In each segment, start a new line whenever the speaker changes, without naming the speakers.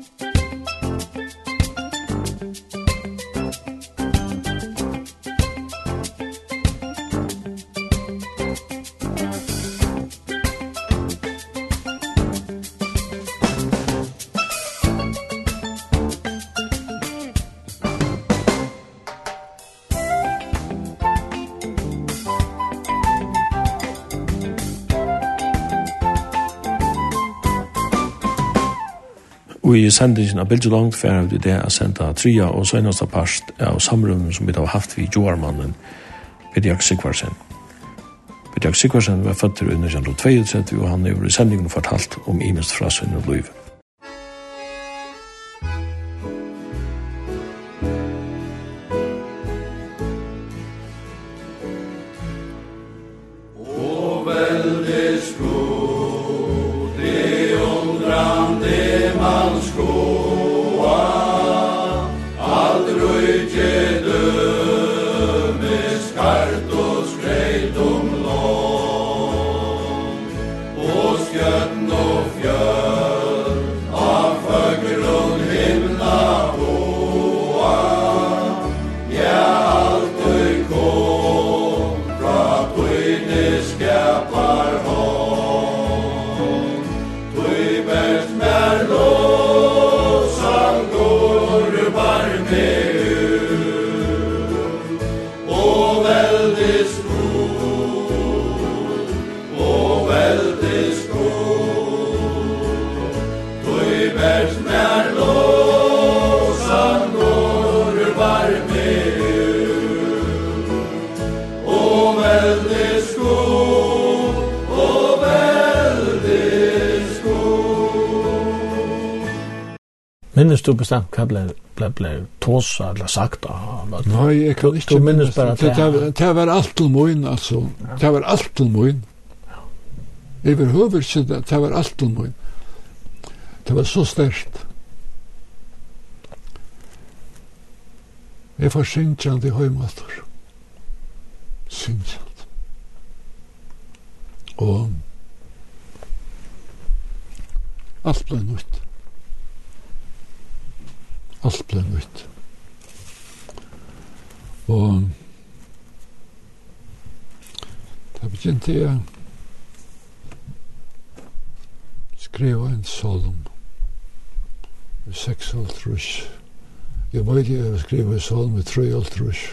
Musik Og i sendingen av Bilge Langt færre vi det å sende av Tria og søgneste parst av samrunden som vi har haft vid Joarmannen Bidjak Sigvarsen. Bidjak Sigvarsen var født i 1932 og han er i sendingen fortalt om imens fra sønne
og livet. bestemt hva ble, ble, ble tåsa eller sagt av
Nei, jeg kan ikke
minnes bare
det, det var alt til moin, altså. Det var alt til moin. Ja. Jeg høver ikke det, det var alt til moin. Det var så sterkt. Jeg får i høymater. alt ble nytt. Og da begynte jeg skrive en solm i seks altrus. Jeg var ikke jeg skrive en solm i tre altrus.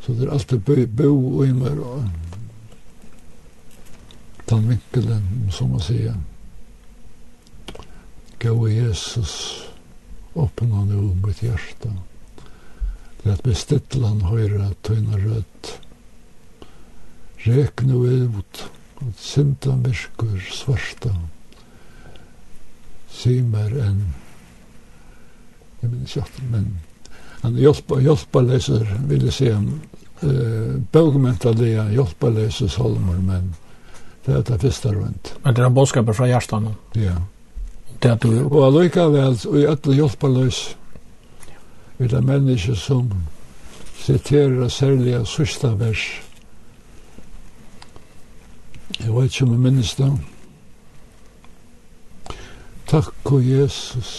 Så det er alltid bo og i meg og den vinkelen, som man sier. Gå i Jesus öppna nu om mitt hjärta. Lät mig han höra tunna rødt. Rek nu ut att syndan virkur svarta. Se mer än jag minns inte, men han hjälpa, hjälpa läser, vill jag säga, eh, bögmentaliga hjälpa leser Solomon, men det er det første rundt.
Men det er en bådskap fra hjärtan?
Ja. Yeah
det du
gjør. Og allikevel, og i ætla hjelpa løs, vi er menneske som siterer særlig av sørsta vers. Jeg vet ikke om jeg minnes det. Takk, og Jesus,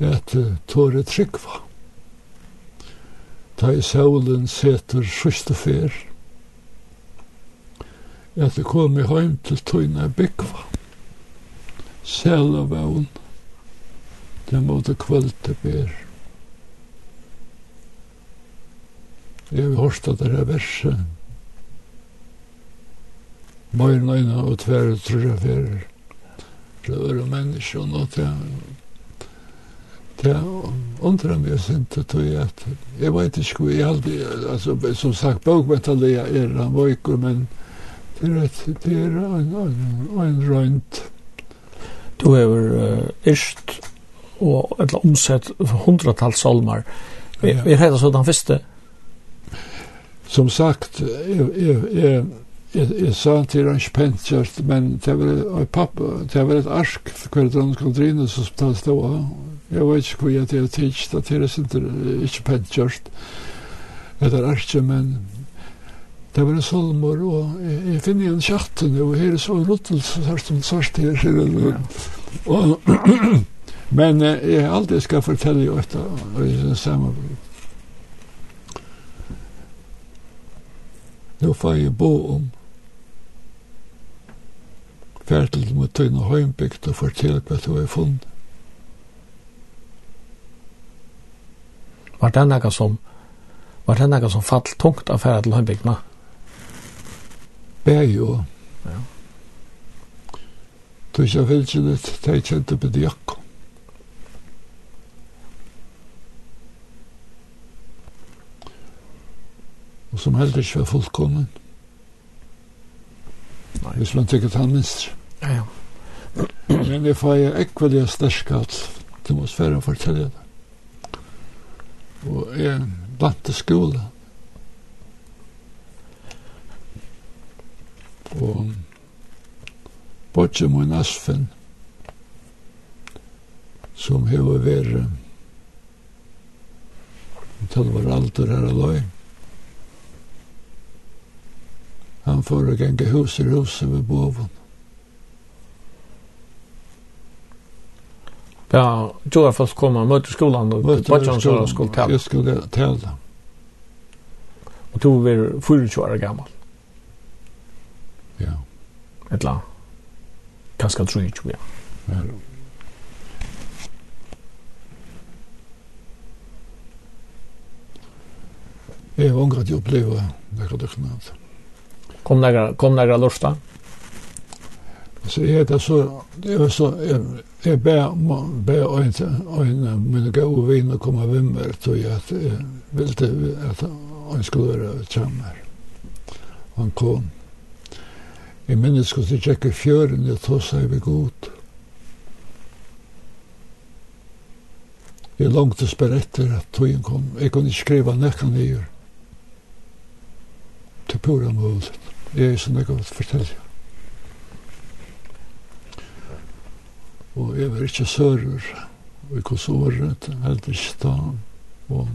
et tåre tryggva. Ta i saulen seter sørsta fer. Et kom i heim til tøyna byggva. Sælavån, det måtte kvölte ber. Jeg har hørt at det er verset. Møyren øyne og tverre trøyferer. fyrir var jo menneske og noe til Det undrar mig inte att jag att jag vet inte hur jag alltid alltså som sagt bokmetall är er han vojkor men det är det är en en runt
Du hever uh, erst og etla omsett hundratals salmar. Er, er heita så den første.
Som sagt, jeg, jeg, jeg, jeg, jeg sa til hans pentjert, men det var, et, pappa, det var et arsk hver drann skulle drine som det stod. Jeg vet ikke hvor jeg til å tids, det er ikke pentjert. Det er arsk, men Det var en solmor, og jeg finner en kjatten, og her er så en rottel, så er det svart her. Og, men jeg alltid skal fortelle jo etter, og jeg synes samme. Nå får jeg bo om færtel mot tøyne høymbygd og fortelle hva du har funnet.
Var det noe som, var det noe som falt tungt av færtel høymbygdene?
Ja. Bæg og.
Ja.
Du ikke veldig litt, det er kjent oppe til Jakob. Og som heller ikke var fullkommen.
Nei.
Hvis man tykker han minst.
Ja, ja.
Men jeg får jeg ikke veldig sterkalt til atmosfæren fortelle det. Og jeg vant til skolen og bortje mun asfen som hever veri til var alder her aløy han får å genge hus i huset ved boven
Ja, jo jeg først kom og møtte skolan og bortje han skulle til.
Jeg skulle tale.
Og to er 24 år gammal.
Ja.
Etla. Kanska tror jag ja.
Ja. Jeg har ångret jeg opplevde det døkken av det.
Kom nekker, kom nekker lorsta?
Så jeg er så, det er så, jeg jeg ber, ber øyne, mine gode viner komme vimmer, tog jeg at jeg ville at han skulle være kjemmer. Han kom. Jeg minnes hos jeg tjekke fjøren, jeg tog seg ved god. Jeg langt langtes bare etter at togjen kom. Jeg kunne ikke skrive nekka nyer. Til pura mulig. Jeg er sånn jeg kan fortelle. Og jeg var ikke sører. Og jeg kos året, heldig stan. Og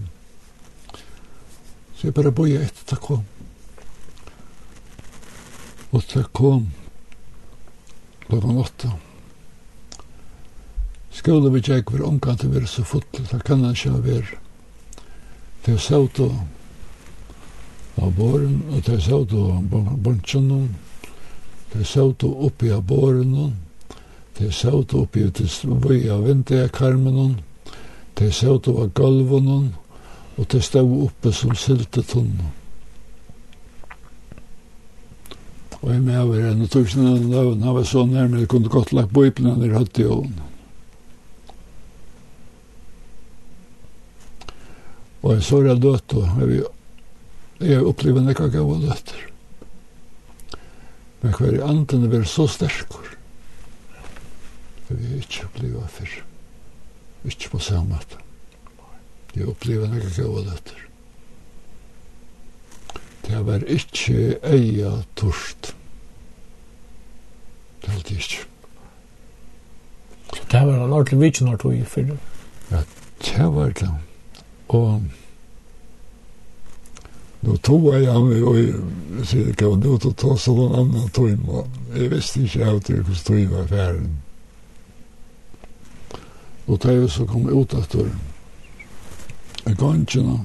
så jeg bare boi etter det kom. Og det kom klokken åtta. Skålet vi tjekk var omkant til å være så fotl, det kan han ikke være. Det er saut og av båren, og det er saut og bansjonen, det er saut og oppi av båren, det er saut og oppi til vøy av vinterkarmen, det er saut og av gulven, og det stod oppe som siltetunnen. Og jeg med over en tusen av løven, han var så nærmere, jeg kunne godt lagt bøyplene ned i høtt i ålen. Og jeg så det dødt, og jeg, jeg opplevde nekka ikke av døtter. Men hver i anden var så sterkur. Jeg vil ikke oppleve fyrr. Ikke på samme måte. Jeg opplevde nekka ikke av døtter. Det var ikke eia torst. Det var det ikke.
Det var en ordentlig vitsen når tog i fyrir?
Ja, det var det. Og Nå tog jeg ham og jeg sier ikke, og nå tog ta så noen annen tøym, og jeg visste ikke av det hvordan tøym var ferden. Og da jeg så kom ut etter ganskjene,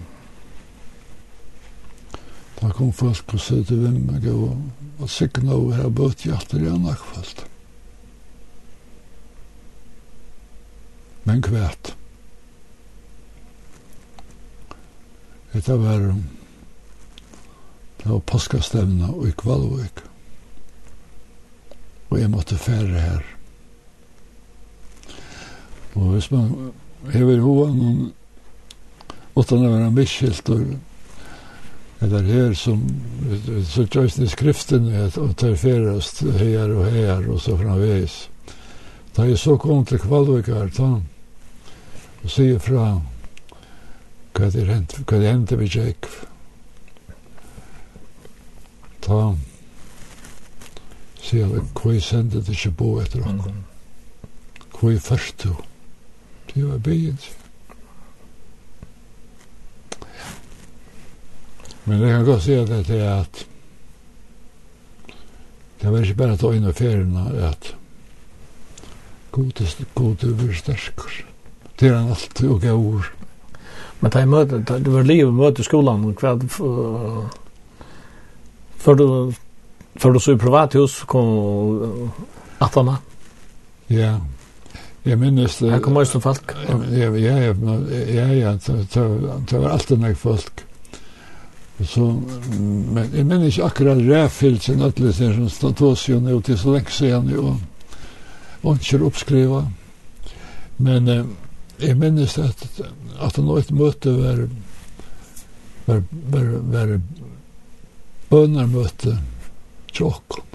Da kom folk og sier til meg og var sikkert nå her bøtt hjertet i en akkfalt. Men kvært. Dette var det var påskastevna og i Kvalvøk. Og jeg måtte fære her. Og hvis man hever hovan noen, utan å være miskyldt og Det er her som så tjörs i skriften att och terferast her og her og så framveis. Da jeg så kom till kvalvikar ta. og sier fra hva det hänt hva det hendte vi check. Ta se hva jeg sendte det sig på ett hva jeg først du Det var bättre. Men jeg kan godt si at det er at det var ikke bare å ta inn ferien at god er vi sterker. Det er han alltid og gaur.
Men det møte, det var liv møte skolan, og hva for du for du så i privathus kom atana?
Ja, Jeg minnes det.
Her kom også folk.
Ja, ja, ja, ja, det var alltid nek folk. Så, men jeg minner ikke akkurat rævfyllt sin ødelser som stod statosjon er til så lenge siden og, og ikke oppskriva. Men eh, jeg minnes at, at han et møte var, var, var, var bønarmøte tjåkken.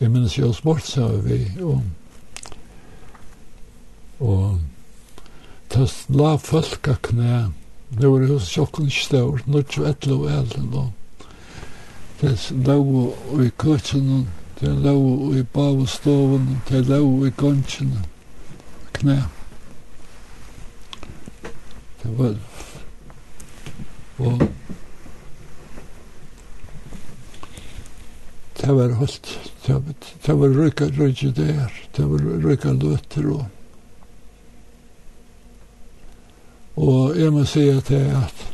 Jeg minnes jo smart, sa vi, og, og tøst la folka knæ det var hos sjokken stør, nødt og etle og elen da. Det lå i køkken, det lå i bavestoven, det lå i gansjen, knæ. Det var... Og... Det var holdt, det var røyka røyka der, det var røyka løtter og... Og jeg må si at det er at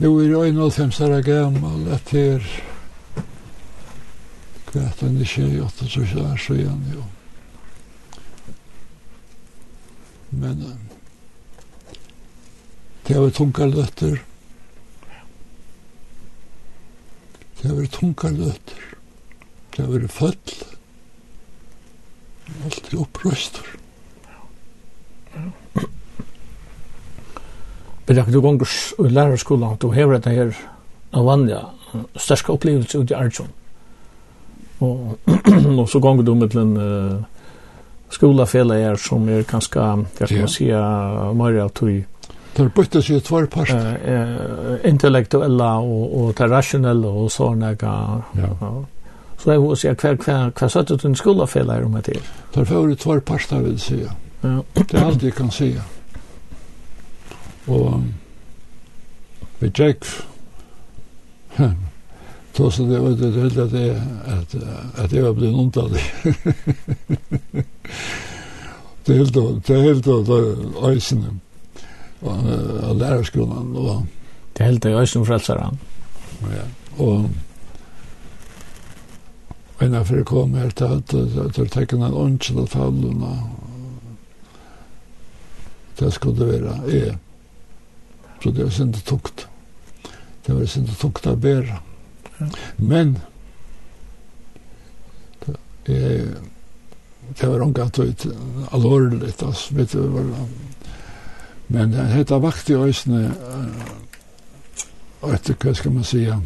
nå er jeg nå 91 år gammal at det er kvært enn ikke er så igjen jo. Men det er tunga løtter. Det er tunga løtter. Det er født. Alt er opprøstur.
Men jeg du gonger i lærerskolen, du hever det her av vanja, største opplevelse ut i Arjun. Og, og så gonger du med en uh, skolafela er som er kanskje, jeg kan yeah. si, mer av tog.
Det er bytte seg i tvær part.
Uh, intellektuella og, og det rasjonelle og sånne. Ja. ja. Så jeg vil si, hva, hva, hva satt du til en skolafela er om etter?
Det er for tvær part, jeg vil si. Ja. Det er alt jeg kan si. Ja. Og vi tjekk Så så det var det helt att det att att jag blev ontad. det helt då det helt då isen och lärarskolan och
det helt då isen frälsaren.
Ja. Och Men när det kom här till att det teckna en onkel av fallen. Det skulle vara är Så det var synd tukt. Det var synd tukt av bæra. Men, det, det var unga tøyt alvorligt, altså, vet du, var, men det hette vakt i øysene, og etter, hva skal man sija,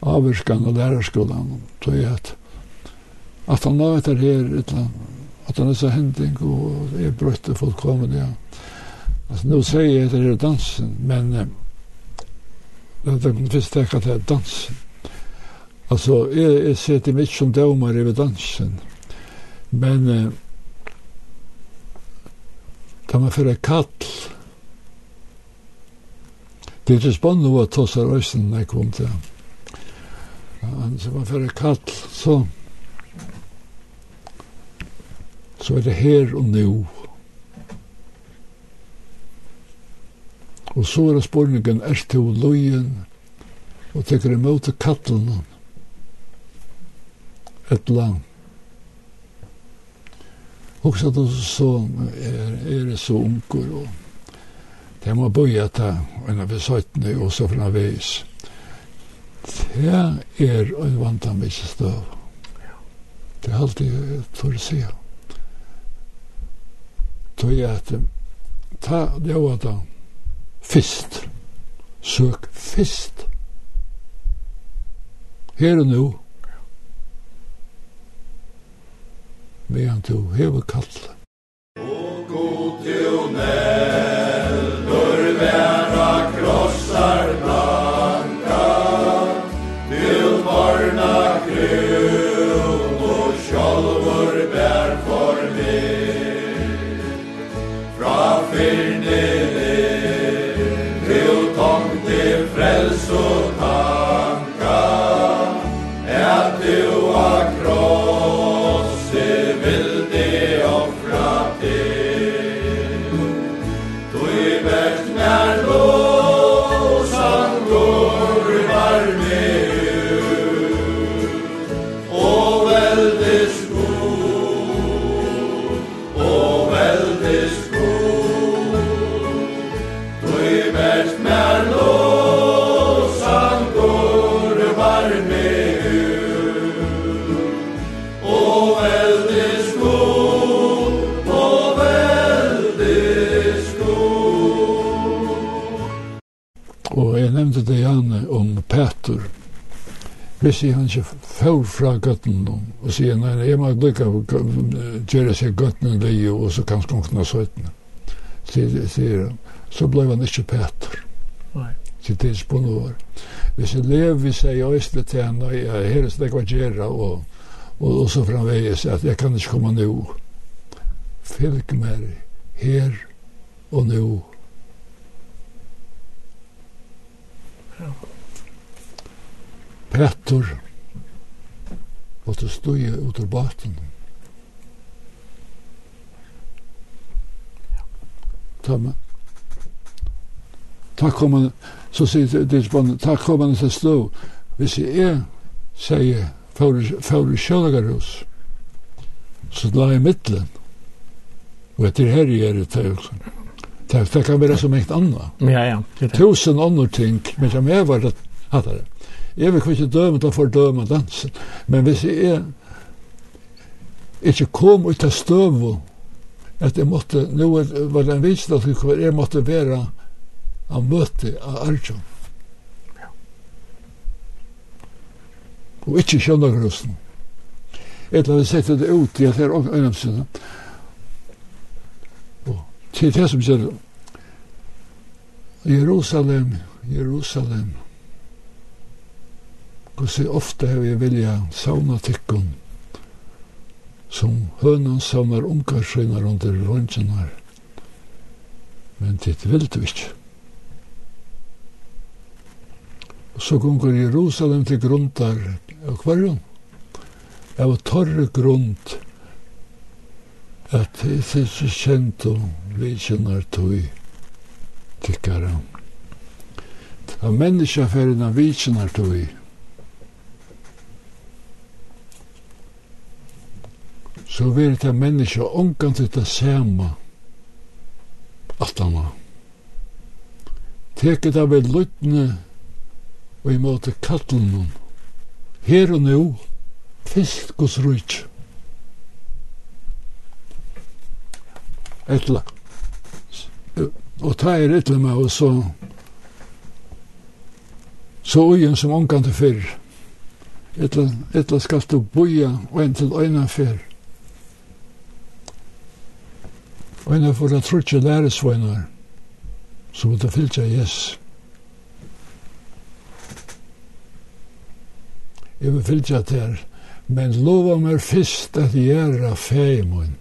avvirskan og lærerskolan, tog jeg at, at han la etter her, at han er så hending, og er brøtte folk kommer det, ja. Alltså nu säger jag att det är dansen, men eh, det är visst det att det är dansen. Alltså jag, jag ser till mig som dömar över dansen. Men eh, kan man föra kall Det är inte spännande att ta sig rösten när jag kom till han. Så man föra kall så så är det här och nu. Og så er det spurningen, er til løyen, og tekker imot til kattelen, et land. Også at hos sånn er, er det så unger, og det må bøye ta en av besøytene, og så fra veis. Det er en vantan mye støv. Det er alltid for å se. Tøy at ta det var da, fyrst. Søk fyrst. Her og nå. Medan du hever kallet. Og god til å sier han ikke før fra gøtten og sier nei, jeg må lykke å gjøre seg gøtten og leie og så kan skunkene søytene. sier han. Så ble han ikke
Peter.
Til tids på noe hvis jeg lever hvis jeg er østelig til han og jeg her er slik hva gjøre og, og, og så framveis at jeg kan ikke komme nå. Fylg meg her og nå. Petter måtte støye ut av baten. Ta med. Takk kom han, så sier det ikke bare, takk kom han til stå. Hvis jeg er, sier Fári Sjölgarhús, så la jeg mittlen. Og etter her er det til også. Det kan være som enkt anna.
Ja, ja.
Tusen andre ting, men som jeg var det, hatt det. Jeg vil ikke døme til å fordøme dansen, men hvis jeg er ikke kom ut av støvå, at jeg måtte, nå var det en visen at jeg måtte være av møte av Arjun. Og ikke kjønne grøsten. eller annet sette det ut i at her er øynene. Og til det som sier Jerusalem, Jerusalem, Og så ofte har jeg vilja sauna tikkun som hønan saunar ungarsynar under røndsynar. Men det vil du ikke. Og så gongur Jerusalem til grundar av kvarjon. Av torre grund at det er så kjent og vidkjennar tog tikkara. Av menneska fyrir av vidkjennar tog så vil det menneske omgang til det samme at han annet. Teket av en lyttene og i måte kattelen kattelene her og nå fyrst gos rujt. Etla. Og ta er etla med og så så ugen som omgang til fyrr. Etla, etla skal du boja og en til øyna fyrr. Og en for å trutje læresvøyner, så måtte fyllt jeg yes. Jeg vil fyllt jeg til, men lova meg fyrst at jeg er av feimun.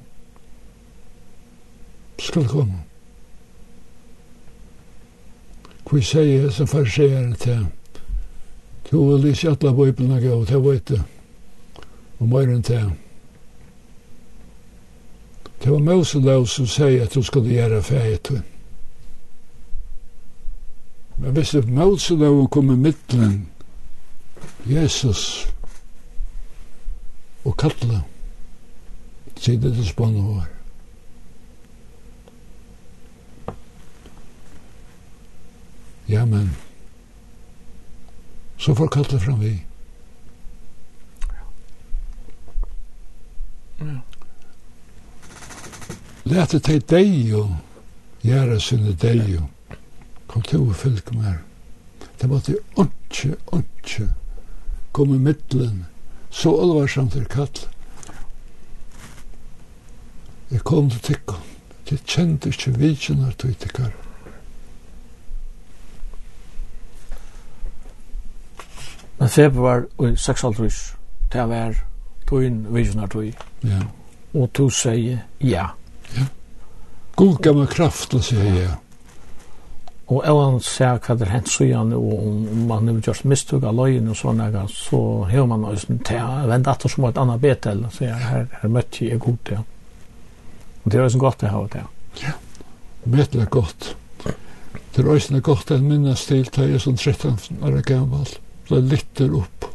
Skal komme. Hvor sier jeg som farserer til, Du vil ikke alle bøyblene gå, til jeg vet det, og mer enn til. Det var Moselov som sier at du skulle göra färget. Men visst att Moselov kom i mittlen Jesus och Katla det til spånne år. Ja, men så får Katla fram vi.
Ja.
Ja. Læte til deg jo, gjøre sinne deg jo. Kom til å fylke mer. Det var til åndsje, åndsje. Kom i middelen. Så alvarsamt er kall. Jeg kom til tikkum. Det kjente ikke vidkjennar til tikkar.
Men februar og 6 det var tøyn vidkjennar tøy.
Ja.
Og to sier ja. Ja.
God gav meg kraft, og sier jeg.
Og jeg vil se hva det er hent så gjerne, og om man har gjort mistug av løyen og sånne, så har man også en til å vende at det som var et annet betel, så jeg her, her møtte jeg god til. Og det er også godt å ha det.
Ja, betel er godt. Det er også godt en minnes til til jeg som 13 år gammel, ble litter opp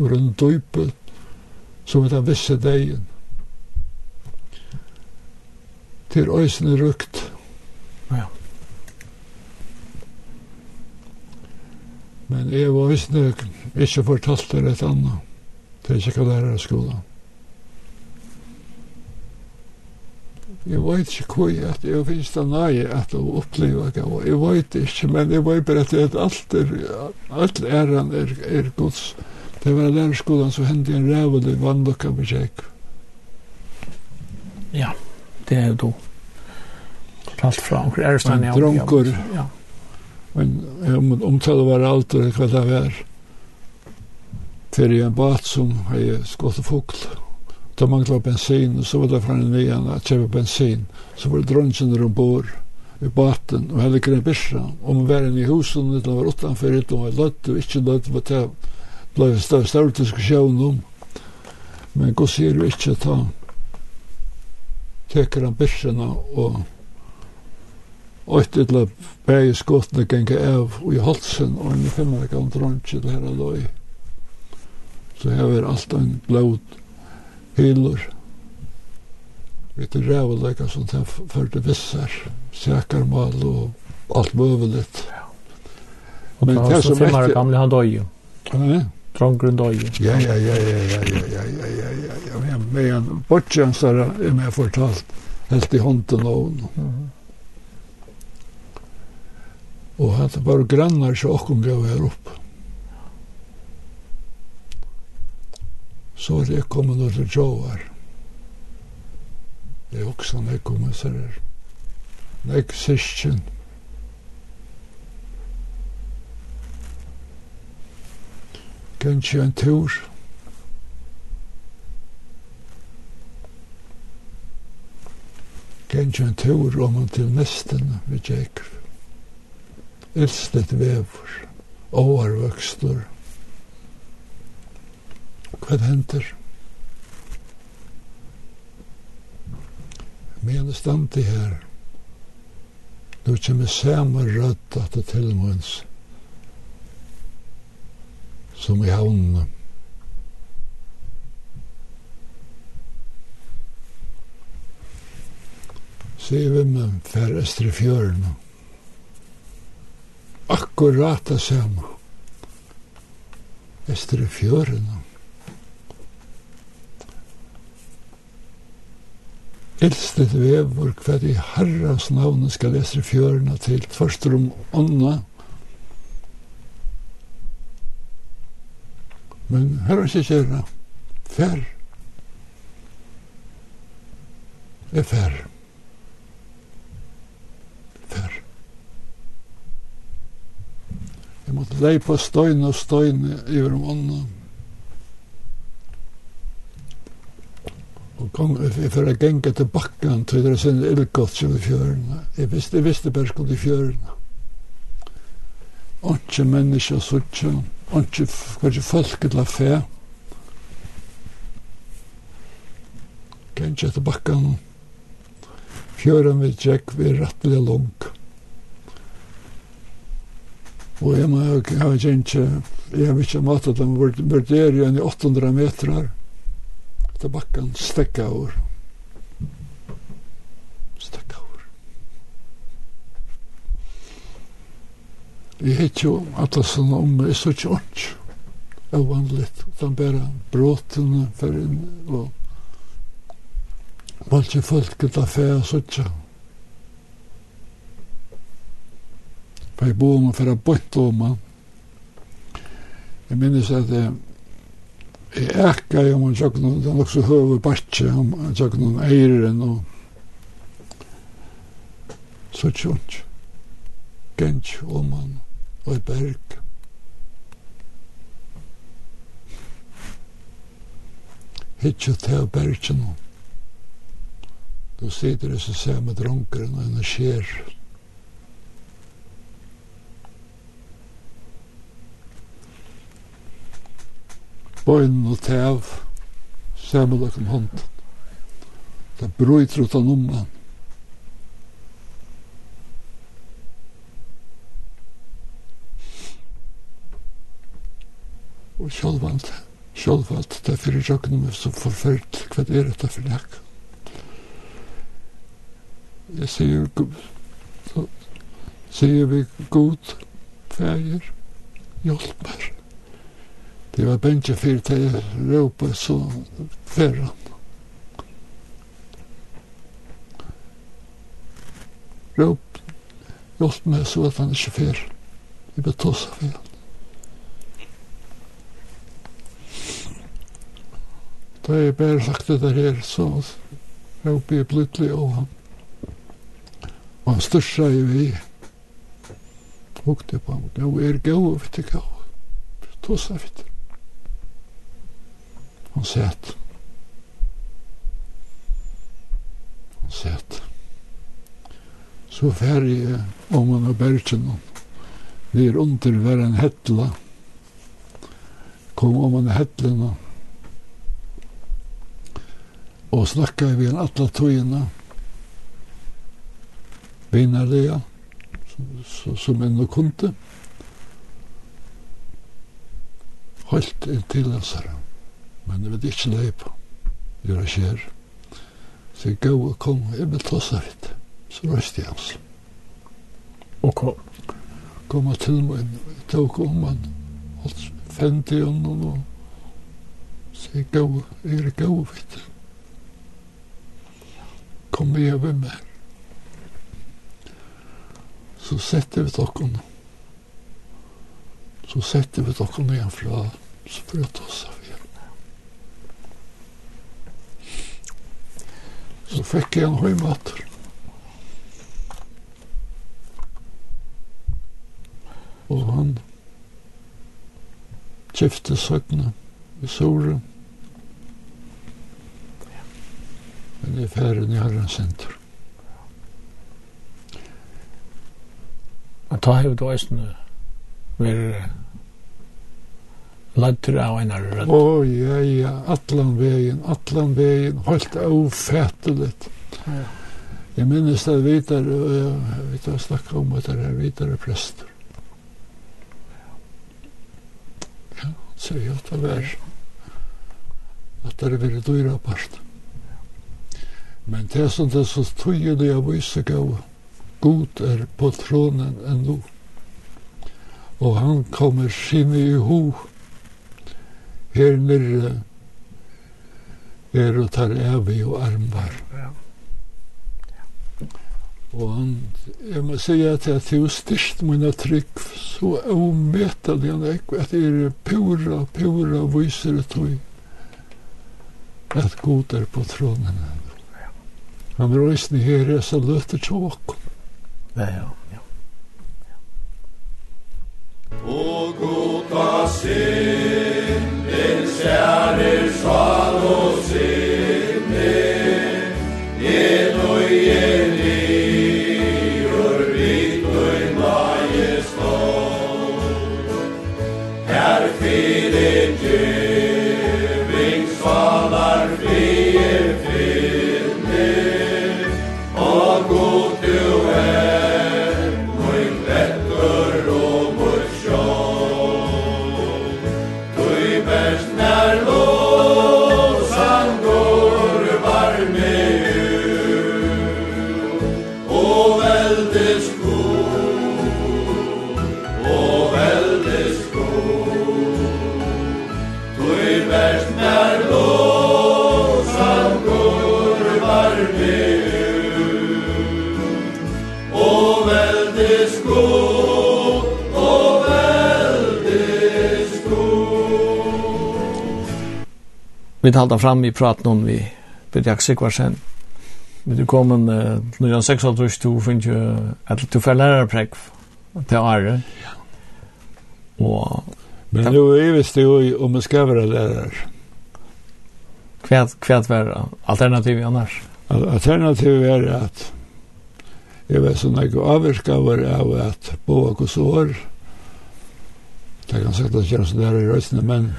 ur en døype, som er den visse degen til øysene rukt.
Ja.
Men jeg var øysene ikke fortalt det et annet. Det er ikke hva det er i skolen. Jeg vet ikke hvor jeg, at jeg finnes det nøye at jeg opplever det. Jeg vet ikke, men jeg vet bare at jeg alt er, alt æren er, er gods. Det var lærerskolen som hendte en rævelig vannlokka med kjekk.
Ja. Ja det er jo då allt fra omkring Erstein.
En dronker.
Ja.
Men om omtale var alt og hva det var. Til en bat som hei skått og fugl. Da manglet bensin, og så var det fra en veien at kjøpe bensin. Så var det dronken ombord i baten, og heller ikke en byrsa. Om man var inne i husen, det var utanfor, det var løtt og ikke løtt, og det ble større diskusjon om. Men gå sier jo ikke ta teker han byrsene og åttet til at bæge skottene genge av i halsen og en finner ikke om drøntje til her løy. Så her er alt en blod hyler. Vi til rævelegger som den førte visser, sækermal og alt møveligt. Ja.
Og men det som er... Og gamle han døg jo.
Ja.
Drongren døy.
Ja, ja, ja, ja, ja, ja, ja, ja, ja, ja, ja, ja, med en der er med fortalt, helt i hånden av henne. Og hatt var grannar så okkom gav her opp. Så er jeg kommet nå til Jovar. Jeg er også når jeg kommer til her. Nei, sysken. Nei, kanskje en tur. Kanskje en tur om han til nesten vi tjekker. Ilstet vever, overvøksler. Hva henter? Men det stand til her. Nå kommer samme rødt at det tilmåns som i havnene. Så jeg vil med fær Østre fjørene. Akkurat det samme. Østre fjørene. Eldstedt vever hver i herrens navn skal Østre fjørene til først om ånda. Men her er ikke kjæra. Fær. Er fær. Fær. Jeg måtte leie på støyne og støyne i hver måned. Og kom for å genge til bakken til dere sinne ildgått i fjørene. Jeg visste, jeg visste bare skulle i fjørene. Ikke mennesker suttje. Ikke ikke kanskje folk eller fe. Kanskje etter bakken. Fjøren vi tjekk, vi er rettelig lang. Og jeg må jeg har ikke, jeg har ikke matet dem, vurderer igjen i 800 meter etter bakken stekka over. Jeg vet jo at det sånne unge er så ikke ordentlig er vanligt. De bare bråtene for inn og var ikke folk til å fære så ikke. For jeg bor med for å bøtte om han. Jeg minnes at jeg jeg ekka jo man tjokk noen, det den også høver bartje, man tjokk noen eiren og så tjokk. Gensk og man og i berg. Hittje til bergen. Du sitter i så ser med dronkeren og henne skjer. Bøynen og tev, ser med dere om hånden. Det brøyter ut av nummen. og sjálvand, sjálvand, det er fyrir sjokkene er som forferd, hva er dette for nek? Jeg sier, så sier vi god, fægir, hjelp meg. Det var bensje fyrir til jeg råpa, så fyrir. Råp, hjelp meg så at han ikke fyrir. Jeg betosa fyrir han. Da jeg bare sagt det der her, så råpte jeg plutselig av ham. Og han største i vi Hukte på ham. Nå er gau, vet du gau. Tosa, vet du. Han sett. Han sett. Så færre jeg om han av bergen. vi er under hver en hettla. Kom om han av hettlen og og snakka vi en alla tøyina vinarlega som en og kunde holdt inn til hansara men det vet ikke leipa. Gjør det skjer så jeg gav og kom jeg vil tossa vitt så røst jeg hans.
Og kom.
Kom og til meg tok om han holdt fendi hon og så jeg gav jeg gav vitt kom vi over med. Så sette vi dokken. Så sette vi dokken igjen fra sprøt oss av igjen. Så fikk jeg en høy høymater. Og han kjeftet søkene i solen. Men det jeg færer i herren senter.
Og ta hevet og eisne ver Lættur av en einar rødd.
Å, oh, ja, ja, atlan vegin, atlan vegin, holdt avfæteligt. Ja. Jeg minnes det vidar, og jeg vet hva snakka om at det er vidare prester. Ja, så jeg hatt det vær. At det er vidare dyra parten. Men det som det er så tydelig av vise gav, god er på tronen ennå. Og han kommer sinne i ho. Her nere er og tar evig og armbar. Ja. Og han, jeg må si at jeg til styrst mine trygg, så omvetelig han ikke, at det er pura, pura viser det tog at god er på tronen ennå. Han røysene her er så løtte tjåk.
Ja, ja, ja.
O gota sin, din kjære sjalosinn,
Vi talte fram i praten om vi bedjak Sikvarsen. Vi du kom en til nøyre seks alt hvis du finner jo at du får lærerprekk til Are. Og...
Men nu er vi jo om vi skal være lærer.
Kvært, kvært var alternativet annars?
Alternativet er at jeg var sånn ikke avvirskaver av at bo og kosår. Det kan sagt at jeg er sånn der i røysene, men...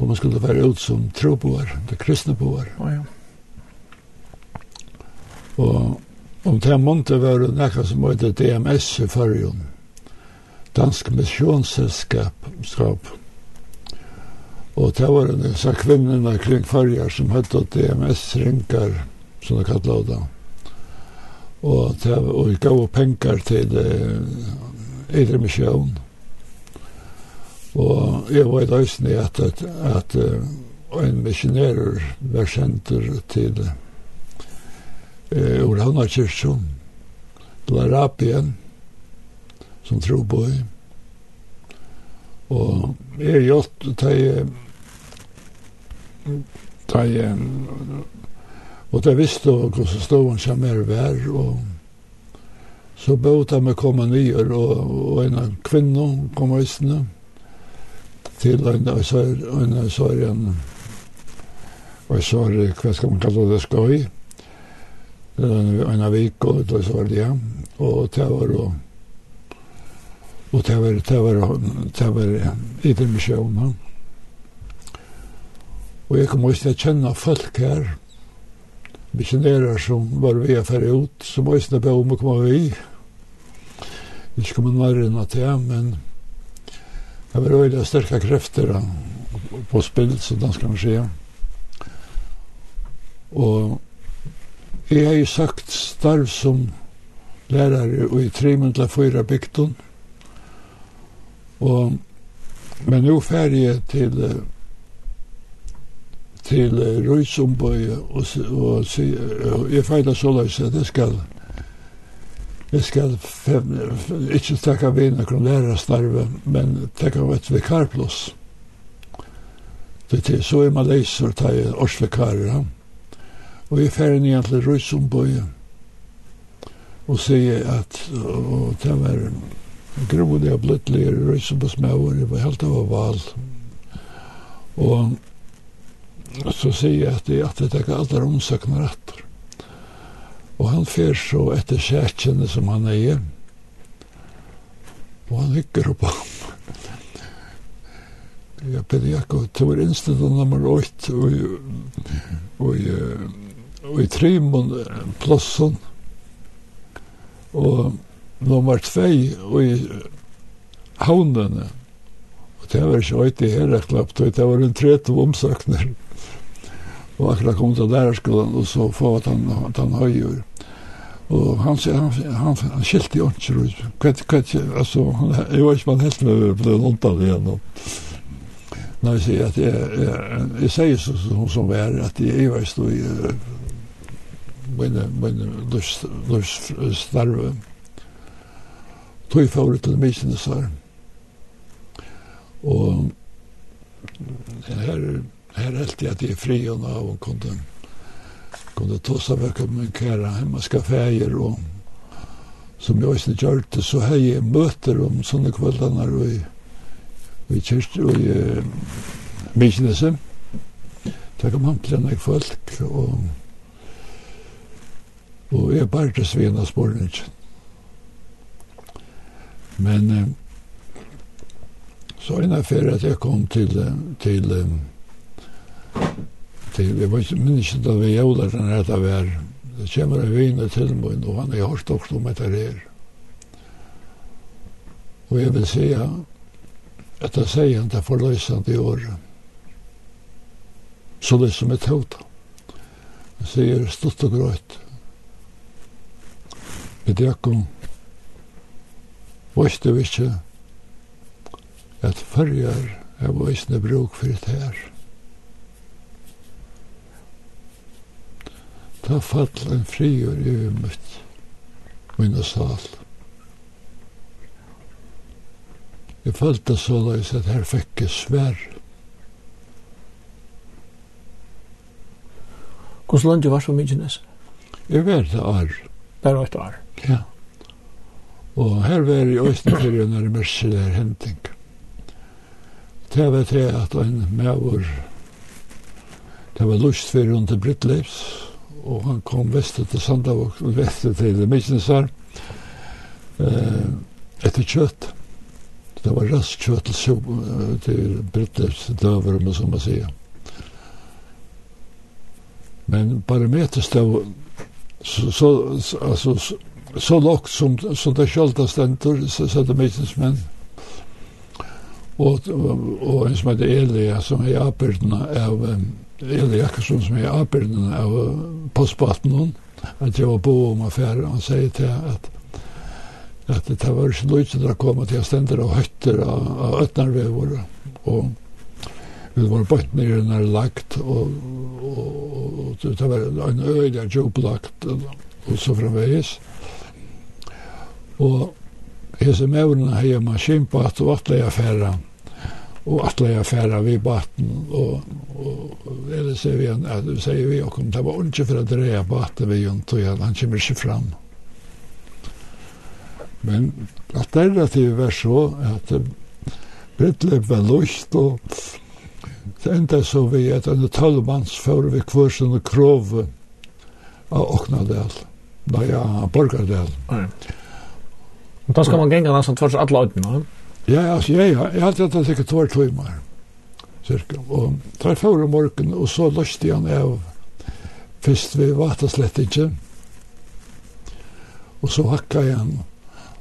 Och man skulle være ut som troboer, det kristne boer.
Oh, ja.
Og om det här månte var det näka som heter DMS i förrjun. Dansk Missionsselskap, skap. Og det var en så kvinnerne kring förrjar som hette DMS-ringar, som de kallade det. Og det var og gav penger til eh, Eidre Mission. Og jeg var i døysen i at, at, at en missionærer var senter til eh, Orhavna kyrkjon, til Arabien, som tro på i. Og jeg gjort til til og til visste hvordan stående som er vær, og så bøte jeg meg komme nye, og, og en kvinne kom i snedet, til en såren og såre, hva skal man kalle det, skoj en en av vik og det var det ja. Og det var og og det var det var det var i den misjonen og jeg kom også til å kjenne folk her. Missionærer som var vi er ferdig ut som også det be om å komme vi ikke kommer nærmere enn at det men Det var öjliga starka krafter på spill, så da skal man se. Og jeg har jo sagt starv som lärare och i tre mundla fyra bygden. Och, men nu färg jag till til Røysombøy og, og, og, og jeg feiler så løs at jeg skal Jeg skal ikke takke vi noen lærerstarve, men takke av et vikarplås. Det er så er man leiser, ta i årsvikarer. Og jeg ferdig igjen til Røysombøye og sier at og det var grovlig og bløttlig Røysombøsmauer, det var helt av val. Og så sier jeg at jeg at jeg takker alle omsøkner etter. Og han fer så etter sætjene som han eier. Og han hykker opp ham. Jeg ber Jakob, det var innstet nummer 8, og, og, og, og i Trimon plossen. og nummer 2, og i havnene. Og det var ikke øyt i her, det var en 30 omsøkner. Og akkurat kom til lærerskolen, og så få at han, at han høyere. Og han sier, han, han, han skilte jo ikke ut. Kvett, kvett, altså, jeg var ikke man helt med å bli vondt av det igjen. når jeg sier at jeg, jeg, jeg sier så, som, som er, at jeg var stå i mine, mine løssterve. Tog for til mysene sær. Og her, her helt jeg at jeg fri og av og kontent kunde tossa vecka med kära hemmaska färger och som jag inte det så har jag möter om sådana kvällarna och i, i kyrst och i uh, Mykinese. Där kom han till en folk och och jag bärde svena spåren. Men eh, så en affär at jeg kom til eh, til, jeg var ikke minst ikke da vi gjorde den rett av her. Det kommer en vinn til meg, og han er hørt også om etter her. Og jeg vil si at jeg sier han til forløsende i året. Så det som er tøvd. Han sier stått og grøt. Vi drekk om Våste vi ikke at fyrjar er våsne bruk fyrir det her. Ta fall en frigjør i mitt, minne sal. Jeg følte så løs at her fikk jeg svær.
Hvordan land var så som Mykines?
Jeg var det år.
Bare et år?
Ja. Og her var jeg også for en merselær henting. Det var det at en mævor, det var lust for rundt til Brittleivs, og han kom vestet til Sandavok, og vestet til Myknesar eh, etter kjøtt. Det var rask kjøtt til, sop, til Britlevs døver, men som man sier. Men barometret stod så, så, altså, så, så lågt som, som det kjølta stentor, så satte Myknes menn. Og, og, og en som heter Elia, som er i av Eli Jakobsson som är avbilden av postbatten att jag var på om affären han säger till att att det var så lite där komma till ständer og hötter av, av ötnarvor och vi var bort ner i den lagt och, och, det var en öde jobblagt och så framvägs och hese mevren hei maskin på at vattla i och att lägga färra vid batten och, och eller säger vi att säger vi och det var inte för att på batten vi inte och han kommer ikke fram. Men att det relativt var så att Brittlev var lust og det enda så vi att en tolvmans för vi kvörsen och krov av Åknadel da ja, Borgardel
Nej. Och då ska man gänga nästan tvärs alla ödena,
Ja, alltså jag jag jag hade tagit sikkert tvær timer, Cirka. Og tar förra morgen, och så løste han av först ved vattenslättingen. Och så hakka jag han.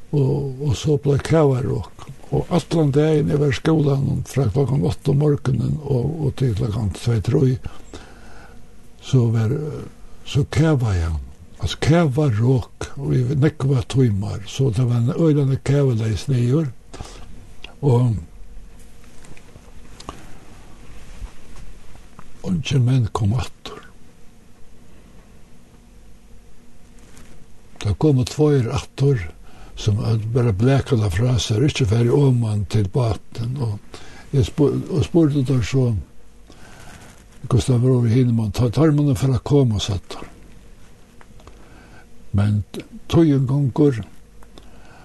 Och, och så blev og Och atlan dagen över skolan från klockan åtta morgenen och, och til klokken två, troi Så var så kava jag. Alltså kava råk och vi nekva tøymar Så det var en öjlande kava leis i. Og ikke menn kom attur. Det kom tvoir attur som bare blekala fra seg, ikke færre åman til baten. Og jeg spurte, og spurte der så, Gustav Rover Hinnemann, tar, ta tarmene for å komme, satt der. Men
tog
en gonger,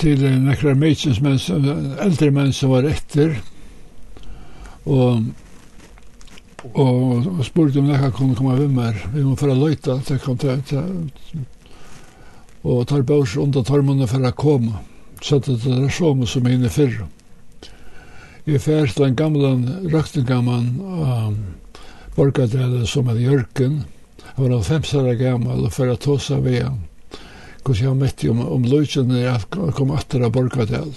til nekrar meitsins menn, som, eldre menn som var etter, og og, og spurte om nekka kunne komme av mer. Vi må fara løyta, det kom til, til og tar børs under tormene for å komme. så det er det som som er inne fyrre. Jeg fær til en gamlan, røktingamann um, borgadele som er Jørgen. Han var 50 år gammal og for å tåsa ved han hvordan jeg møtte om, om løsene når jeg kom etter av Borgadel.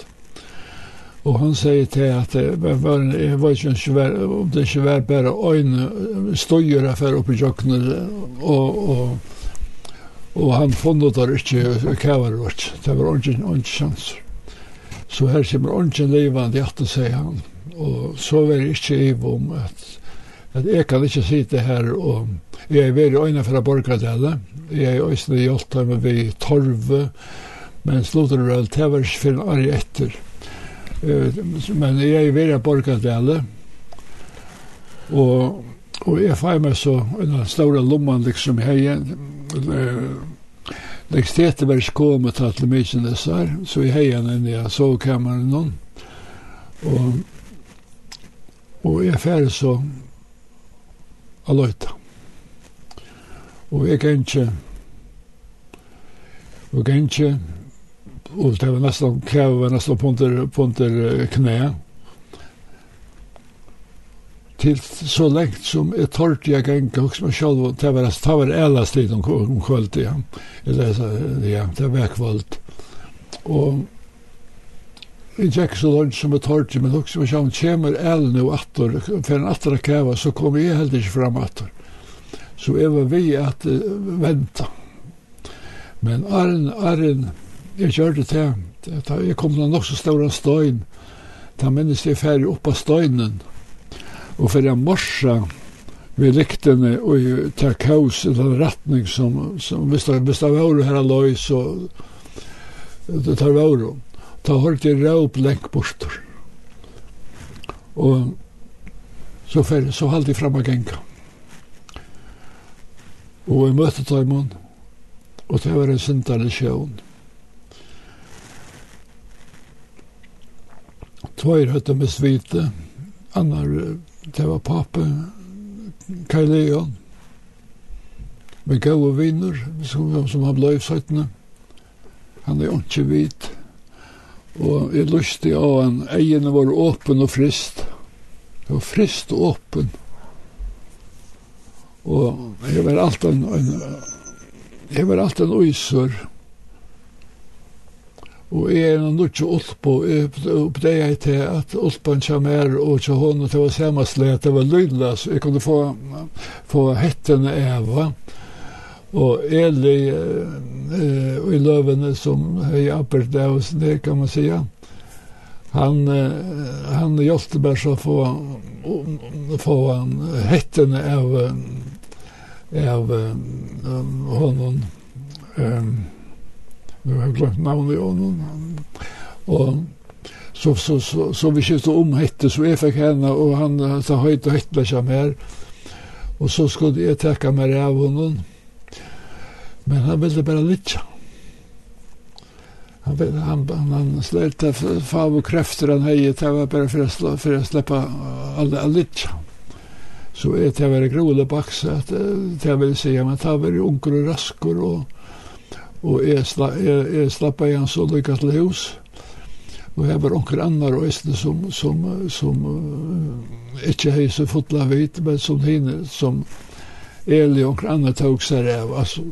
Og han sier til at det var, jeg var ikke svær, om det ikke var bare øyne støyer for oppe i kjøkkenet, og, og, og han funnet der ikke kjæver vårt. Det var ikke en sjans. Så her kommer ikke levende hjerte, sier han. Og så var det ikke i om at at jeg kan ikke sitte her og jeg er veldig øyne fra Borgadelle jeg er øyne i Joltheim ved Torve men slutter vel til var ikke for en etter men jeg er veldig av Borgadelle og og jeg får meg så en store lomman liksom hei Lekstetet var ikke kommet til Mykines her, så jeg heier henne inn i sovkammeren noen. Og, og jeg færre så a løyta. Og jeg kan ikke, og kan ikke, og det var nesten, krevet var nesten punter, punter knæ, til så lengt som jeg tårt jeg genka hos meg selv, og det var, det var ellast litt om kvöld, ja. Eller, ja, det var kvöld. Og Vi gikk så langt som et torti, men også vi sjån, kommer el nå attor, for en attor å kæva, så kom jeg heller ikke fram attor. Så jeg var vi at uh, venta. Men Arren, Arren, jeg gjør det til, jeg kom til en også større støyn, da minnes jeg ferdig opp av støynen, og for jeg morsa vi riktene og ta kaos i den retning som, som hvis det hvis det var her løy, så det tar våre om ta hørt jeg råp lenk borster. Og så, fer, så halt jeg fram av genka. Og vi møtte Taimon, og det var en sintale sjøen. Tvair høtte mest vite, annar, det var pape, Kai Leon, med gode viner, som, som han blei i 17. Han er ikke vit. Og jeg lyste av han, eiene var åpen og frist. Det var frist og åpen. Og jeg var alt en, en jeg var alt en øyser. Og jeg er nå ikke ulpo, jeg oppdeia jeg til at ulpan kom her og til hon, og det var samme slett, det var lydløs. jeg kunne få, få hettene av, og Eli eh, i løvene som hei appert det hos det kan man säga. Han eh, han hjelpte bare så få få han hettene av av um, honom Um, nu har jag glömt namnet i honom och så så så så vi köpte om hette så jag fick henne och han sa höjt och hettla sig mer och så skulle jag täcka mig av honom Men han ville bara litja. Han, ville, han, han, han slärte fav och kräfter han hej det var bara för att, för att släppa alla litja. Så är det var gråle baxa att det vill säga man tar väl unkor och raskor och og jeg, sla, jeg, jeg slappa igjen så lyckas til hus. Og jeg var onkel annar og Esle som, som, som uh, ikke hei så fotla vid men som hinner som Eli og onkel annar tog seg av. altså,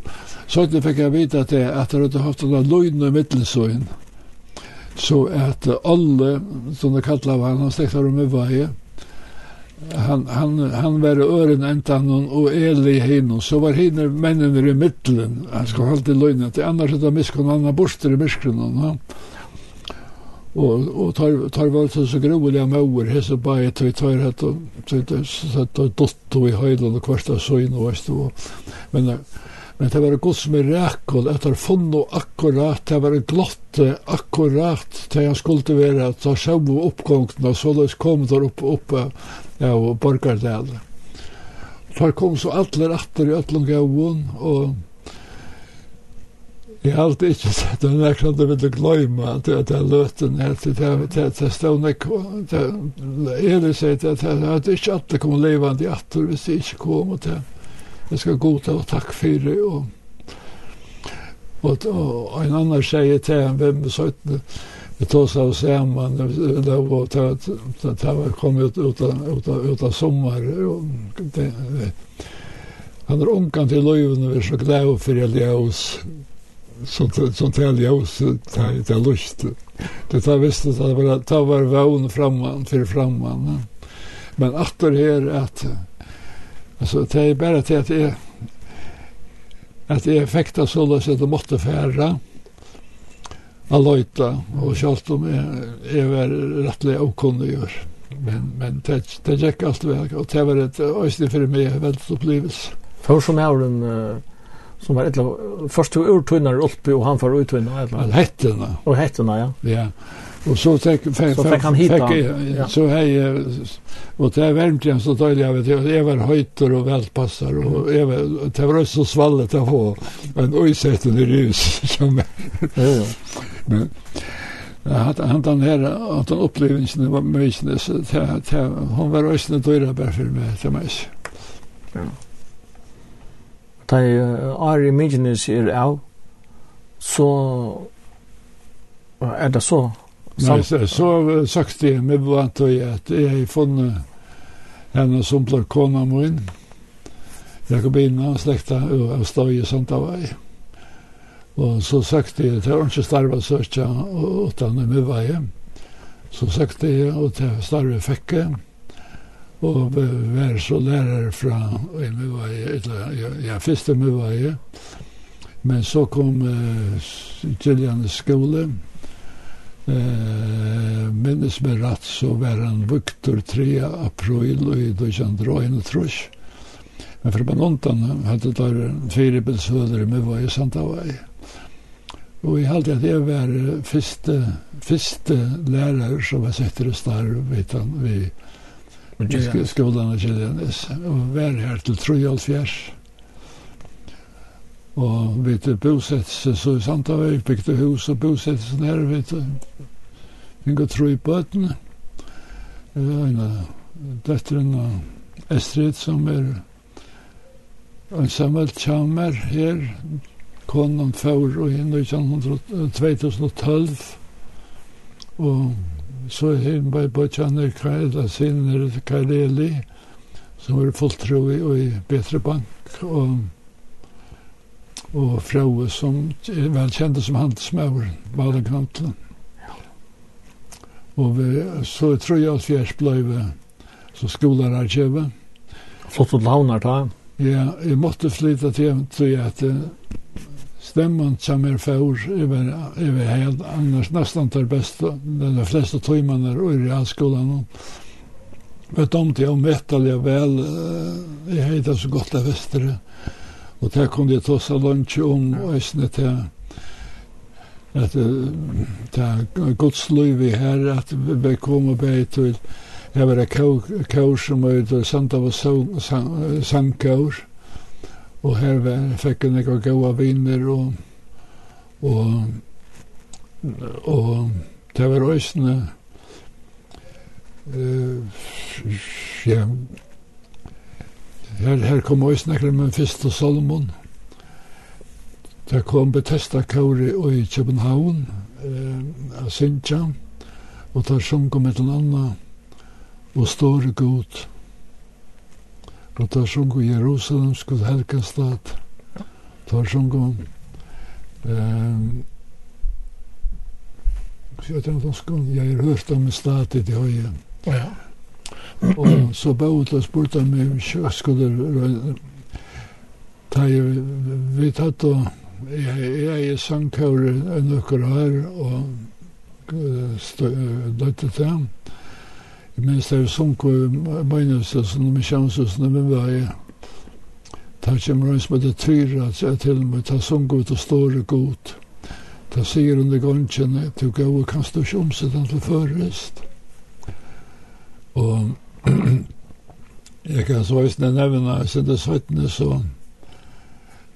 Så det fikk jeg vite at jeg, at jeg hadde haft en og mittelsøyen. Så at alle, som det kallet av han, han stekte dem i vei, han, han, han var øren entan och el hin så var hin männen i mitten han ska hålla løgne, till annars hadde miskon andra borster i miskrunnen, och och och tar, tar väl så så grovelig med mor hese bare, tøy tar och tøy tar det tøy tar hatt, tøy då hatt, tøy tar hatt, tøy tar hatt, tøy Men det var en gods mirakel at han funnet akkurat, det var en glotte akkurat til han skulle være at han sjøv oppgångene, så løs kom der oppe oppe ja, og borgardelen. Så kom så alle atter i Øtlund Gavun, og Jeg har alltid ikke sett det, men jeg kan ikke ville gløyme at det er løten her til det stående det er det seg at det er ikke alltid kom levende i atter hvis det ikke kom og det jeg skal godta og takk for det. Og, og, og en annan sier til ham, hvem er søytene, vi tog seg av sammen, det var, det, det, det var kommet ut, ut, ut, ut av sommar, og det, det. han er omkant til løyvene, vi er så glad for jeg ljøs, som, som til ljøs, det er, det er lyst. Det tar visst at det var, det var vøvn framman, til framman. Men atter her, at, at Alltså det är bara till att det är att det effektar så lös att det måste färra att lojta och kjallt om är väl avkunnig okunniggör men men det det gick allt väl och det var ett östigt för mig väldigt upplevelse
för som är den som var ett först två urtunnar uppe och han för uttunnar
eller Hettena.
och hettena, ja.
Ja. Og så fick fek,
så fek, han hit
ja. så hej og det er varmt igjen så døylig jag vet jeg var høyter og och og jeg var, det var så svallet att få en øysetten i rus som
ja ja.
men han, han den her, at han upplevelsen var mye, så hon var ösna døyre bare for meg til meg.
Ja. Tai are images er out så er det så
Nei, så, så sagt jeg med vant og at jeg har funnet henne som ble kona min. Jakobina, slekta av Støye Santavai. Og så sagt jeg til ikke Starva Søkja og utdannet med veien. Så sagt jeg og til Starva Fekke. Og var så lærer fra i Møvei, ja, første Møvei. Men så kom uh, Gillian skole. Mm Eh, minnes med rätt så var han vuktor 3 april i Dojandroin och Trush. Men för banontan hade där fyra besöder med var i Santa vei. Og jeg halte at jeg var første, første lærer som var sett i starv vet han vi skolan av Kjellianis, og var her til 3 og Og vi til bosettelse, så i Santavøy bygde hus og bosettelse her, vi til finge tro i bøtene. En av døtteren av Estrid som er en samlet kjammer her, konan før og inn i 2012. Og så hin var Bojane Kaila sin Kaileli, som er fulltro i, i Betre Bank, og og Frøe som vel kjente som handelsmauren, Badekantlen. Og vi, så tror jeg at vi er bløyve så skolararkivet.
Flott og launar ta.
Ja, jeg måtte flytta til, tror jeg at stemman som er fjord över över helt annars nästan tar bäst de fleste timmarna er i realskolan vet om det om vettaliga väl jag heter så godt av västre Og det kunne jeg til å lunsje om, og jeg snitt til at det er gods liv i her, at vi kom og bare til Jeg var kaur kår som var ute, samt av sangkaur Og her var, fikk jeg noen gode viner, og, og, og det var også uh, ja, Her, her kom også snakker med første Solomon. Det kom Bethesda kauri i København, eh, av Sintja, og der sjunk om et eller annet, og står god. Og der sjunk om Jerusalem skulle helge stat. Der sjunk om eh, Jeg har hørt om en statet i det høye.
Ja.
Og så Bautla spurte han meg om jeg skulle ta jeg vet at jeg er sangkøyre sangkåre nøkker her og døtte til ham. Jeg minns det er sunko Magnusøsen og når vi var i. Ta kommer han som heter tyra til meg ta sunko ut og står god. Ta sier under gansjen du gau og kan stå ikke omsettan til førrest. Og jeg kan så visne nevne, jeg sendte 17, så,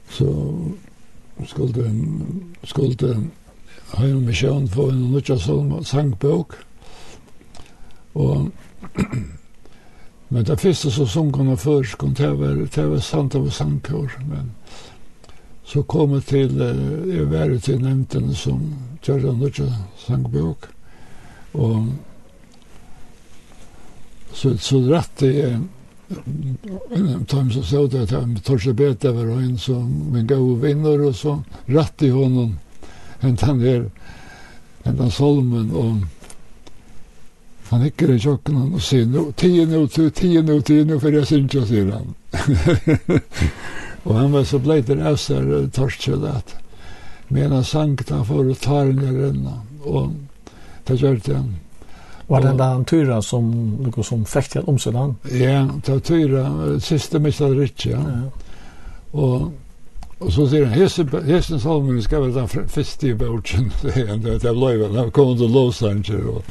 så skulle, skulle Høyre Misjøen få en nødja sangbøk, og Men det første som sungene først kom det være, det var sant av sangkår, men så kom jeg til, jeg var til nevntene som gjør den nødja sangbøk, og så så rätt det Tom så så det att Torse Bete var en som men gå vinner och så rätt i honom en han där en där solmen och han hickar i köken och säger nu tio nu till tio nu tio nu för jag syns jag ser han. Och han var så blöt den öster Torse att medan sankt han för att ta den i ränna och det gjorde han.
Var det den tyra som något som fäckte om omsidan?
Ja, det var tyra sista missade Ritchie. ja. Och Och så säger han, Hesen Salmen ska väl den första i början, säger han, att jag blev, han kommer till Los Angeles. Och,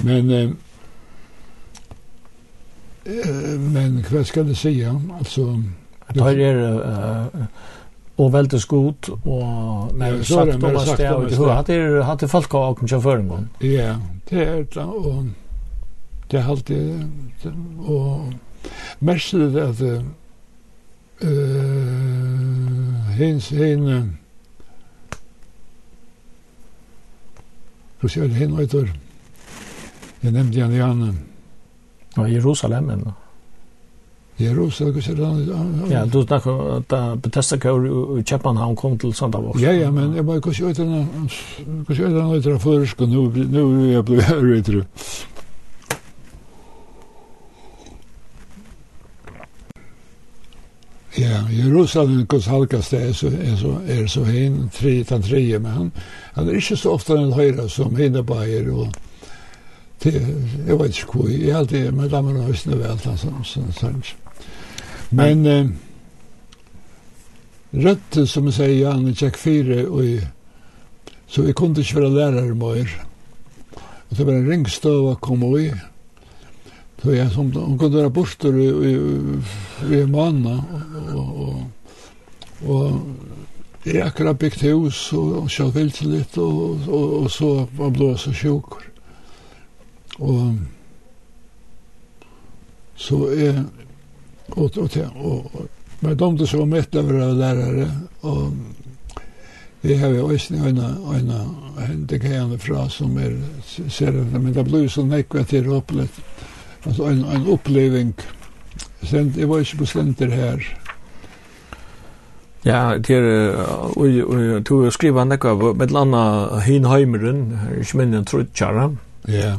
men, eh, men vad ska du säga? Alltså,
det här är uh, och väldigt skot och när ja, sagt om att det har hatt det hatt det folk har åkt för en gång.
Ja, det er det, og det er alltid, og mest er det at uh, hens henne, Rosjøl henne etter, jeg nevnte han i
Ja, Jerusalem ennå.
Jerusalem så där.
Ja, du snackar att Bethesda kör i Köpenhamn kom till Sandavåg.
Ja, ja, men jag bara kus hva den kus hva den lite nå er nu nu her, vet du. Ja, Jerusalem kus halkas det är så är så är så hen tre tan tre men han han är inte så ofta en höra som hinner bajer och det jeg vet inte jeg jag alltid med damerna visste väl sånn, sånn, sånt. Men eh, rødt, som jag säger, han är check fyra och så jag kunde inte vara lärare mer. Og så var en ringstøv å komme i. Så jeg som, hun kunne være borte i, i, i en månad og, og, og Jeg akkurat byggt hus og og kjøtt vilt litt, og, og, og så var blå så sjukker. Og så jeg, og og og og och men det så var mätta över lärare og vi har vi också en en en det kan fra som er ser det men det blir så mycket till upplet alltså en en upplevelse sen det var ju på slenter här
Ja, det er, og du skriver nekka med landa Hinheimeren, ikke minne Trudtjara.
Ja. Yeah.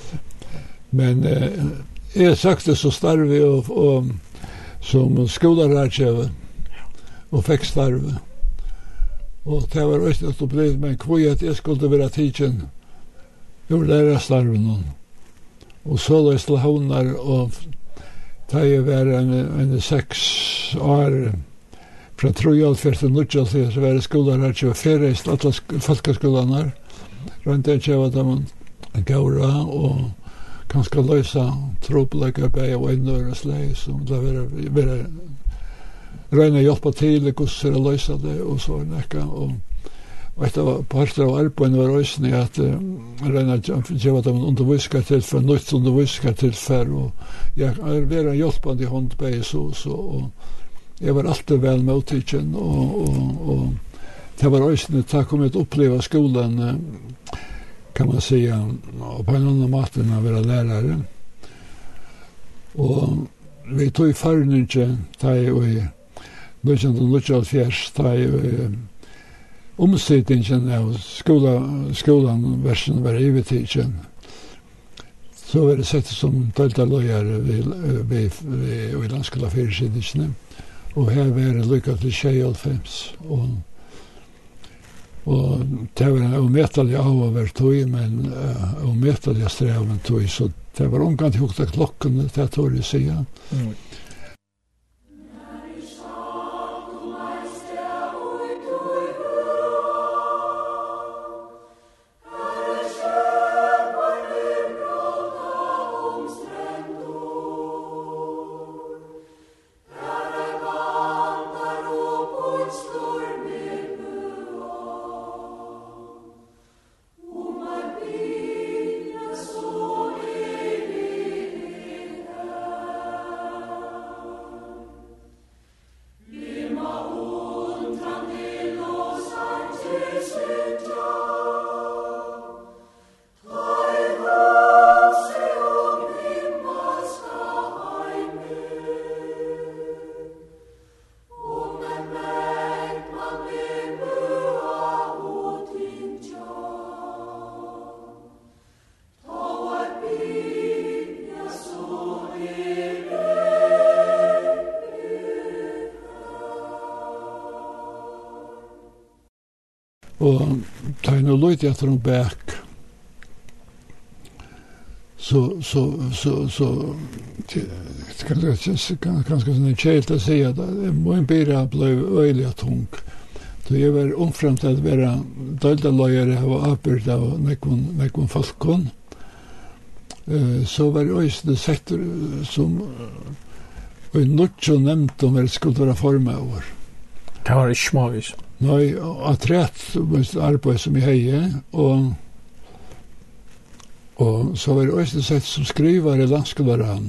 Men
eh, jeg søkte så starve og, og som skolararkjøve og fikk starve. Og det var også et opplevd, men hvor jeg at jeg skulle være tidsen jo lærer starve noen. Og så da til slå havner og da jeg var en, en seks år fra Trojal til Nordjal til så var det skolararkjøve ferreist alle folkeskolene her. Rundt jeg kjøve dem en gaura og kanskje løsa troplegger bei og innøre slei som det være, vera røyne hjelpa til gusser og løsa det og så nekka og Og etter parter av arbeid var også at uh, Reina gjeva dem underviska til for nytt underviska til for og jeg er vera hjelpande hånd på så, så og jeg var alltid vel mottikken og, og, og det var også takk kom et oppleva skolan uh, kan man säga och på en annan måte än att vara lärare. Och vi tog i förnynche ta i och i Nutsjant og Nutsjalt Fjers ta i omstidningen av skola, skolan versen var ivetidgen. Så var det sett som delta lojare vid landskola fyrirsidningene. Og her var det lykka til 25 og Og det var umetallig av å være tog, men uh, umetallig strev en tog, så det var omgang til hukta klokken, det tog jeg sier.
Mm.
lite efter en bæk. Så, så, så, så, det kan ganska sånn en kjelt å si at min bira blei øylig tung. Så jeg var omfram til å være dølda løyere og arbeid av nekkon falkon. Så var det også det sektor som og i nødt så nevnt om det skulle være formet over.
Det var ikke småvis.
Nei, at rett arbeid som jeg heier, og, og så var det også sett som skriver i landskolerann.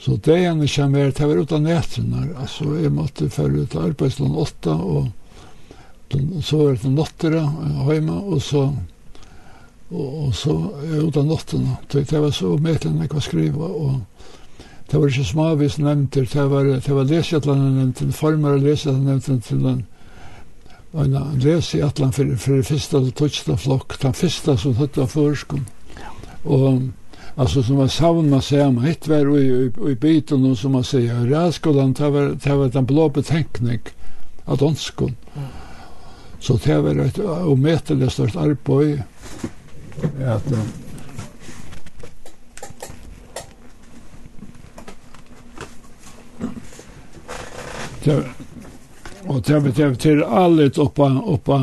Så det ene kommer her, det var av netrene. Altså, jeg måtte følge ut arbeidsland åtta, og så var det til Nottera hjemme, og så, og, og så er ut av Nottena. Det var så medlemmene jeg var skriva, og det var ikke smavis nevnter, det var, det var leseatlanen nevnt, en formar av leseatlanen nevnt til en, en leseatlan for, for første og tøtsta flokk, den første som høtta førskum. Og altså som var sauna säger man ett var i i biten og som man säger räskolan det var tar var den blå betänkning att onskon. Så det var ett omätligt stort arbete att Og det er det til allet oppa, oppa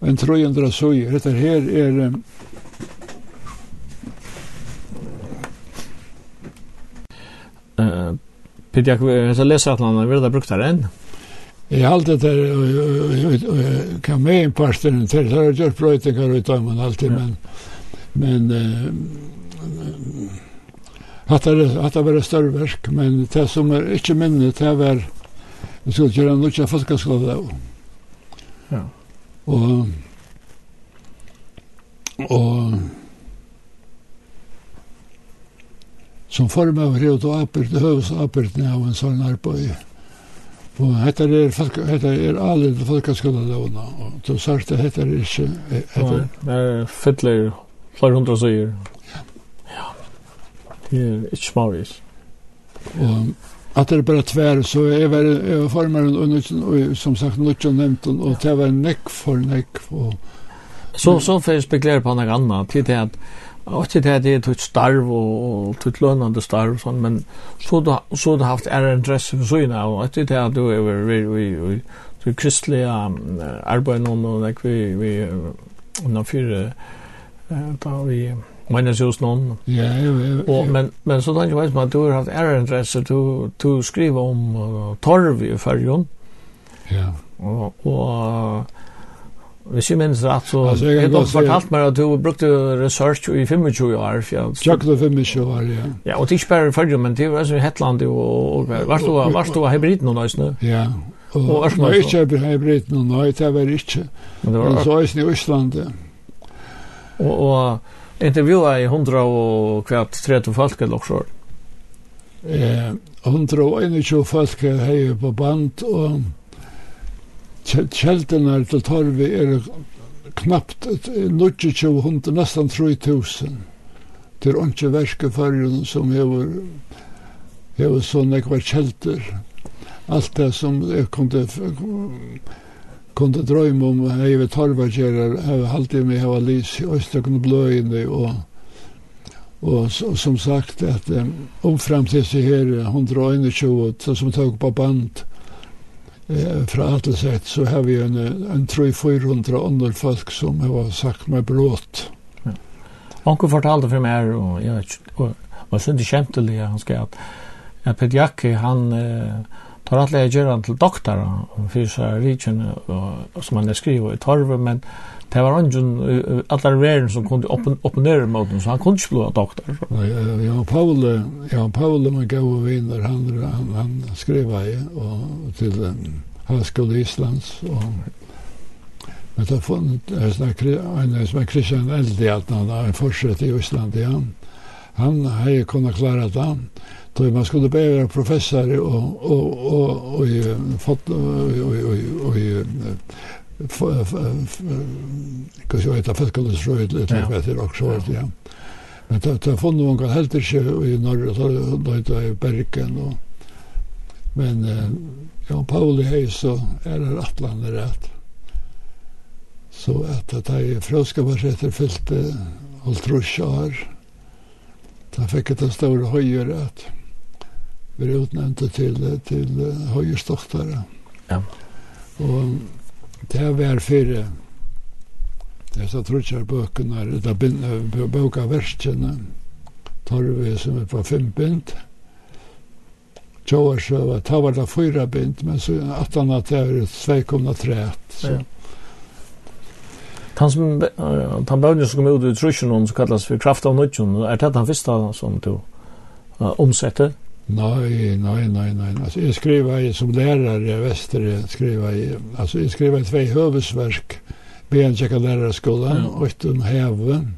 en 300 søyer. Dette her er um,
uh, Pitt, jeg skal lese at han har vært brukt her enn.
Jeg har alltid der kan med en parten til, så har jeg gjort brøytingar ut av man alltid, men men uh, hatt det var større verk, men det som er ikke minnet, det er vi skulle gjøre en lukkja folkeskole der.
Ja.
Og, og som form av rød og apert, høves apert av en sånn arbeid. Og hetta er folk hetta er alle de folkeskolen låna og to sagt at hetta er ikke... hetta
er fyllir flere hundre sier. Ja. Det er ikke småvis.
Og att det bara tvär så är väl formar og som sagt Lutchen nämnt och det var nekk for neck och
så så för spekulerar på något annat till det att Och det här det ett starv och ett lönande starv sånt men så då så du haft är en dress för så inne och det här du är vi vi vi så kristliga arbeten och vi vi och när för då vi minnes hos någon.
Ja, ja.
Och, men, men så tänker jag man du har haft ära intresse to to skriva om uh, torv i färjon
Ja.
Och, och Hvis jeg minns rett, så
altså, jeg
har fortalt meg at du brukte research i 25 år.
Tjekk du 25 år, ja.
Ja, og det er ikke bare men det var i Hetland og, og, du varst du hybrid noen nu?
Ja,
og,
og det
var
ikke hybrid noen nøy, det var ikke.
Men, det var,
så er det i Øsland, ja.
Og, og intervjua i hundra og kvart 30 folk eller også.
Eh, hundra og 21 folk hei på band, og kjeldene til Torvi er knapt knappt 2200, nesten 3000. Det er ikke verske fargen som hever, hever sånne kvar kjelder. Alt det som jeg kunne kunde drøyma om hei vi torvagerar hei halde meg hava lys i Østakon bløyene og Og, och som sagt at um, omfram til seg her 121 som tog på band eh, fra alle sett så har vi en, en 300-400 andre folk som har sagt meg brått.
Ja. Anker fortalte for meg og jeg vet ikke, og, og, og så det kjente det han skrev at, at Pediaki han eh, tar att lägga göra till doktor för så här riken och som man där skriver i torv men det var ingen alla värden som kunde opponera mot honom så han kunde inte bli doktor.
Ja, Paul, ja, Paul man gav och vinner han, han, han skrev ju och till Högskola Islands och Men det har funnet en som er Christian Eldi, at han har en fortsätt i Island, ja. Han har jo kunnet klare det. Då man skulle bära professor och och och och fått och kanske jag heter Fäskaldes Röjd, jag tror jag heter också.
Ja.
Men det har funnit någon helt inte i norr, då heter i Bergen. Och, men ja, Pauli Heis så är det Atlander rätt. Så att det är fröskaparsätter fyllt och trusjar. Da fikk jeg större store høyere at ble utnevnt til, til høyestoktere.
Ja.
Og det var fire disse trutjar bøkene, eller bøka tar vi som er på fem bind, Tjóarsøva, ta var det fyra bind, men så at han at det er sveikomna træt. Så.
Ja. Han som han bønner som kom ut i trusjonen som kallas for kraft av nødjon, er det den første som du uh, omsetter?
Nej, nej, nej, nej. Alltså jag skriver i, som lärare i Väster, skriver i, alltså jag skriver två tvei høvesverk, en checka
lärarskolan
och ett om häven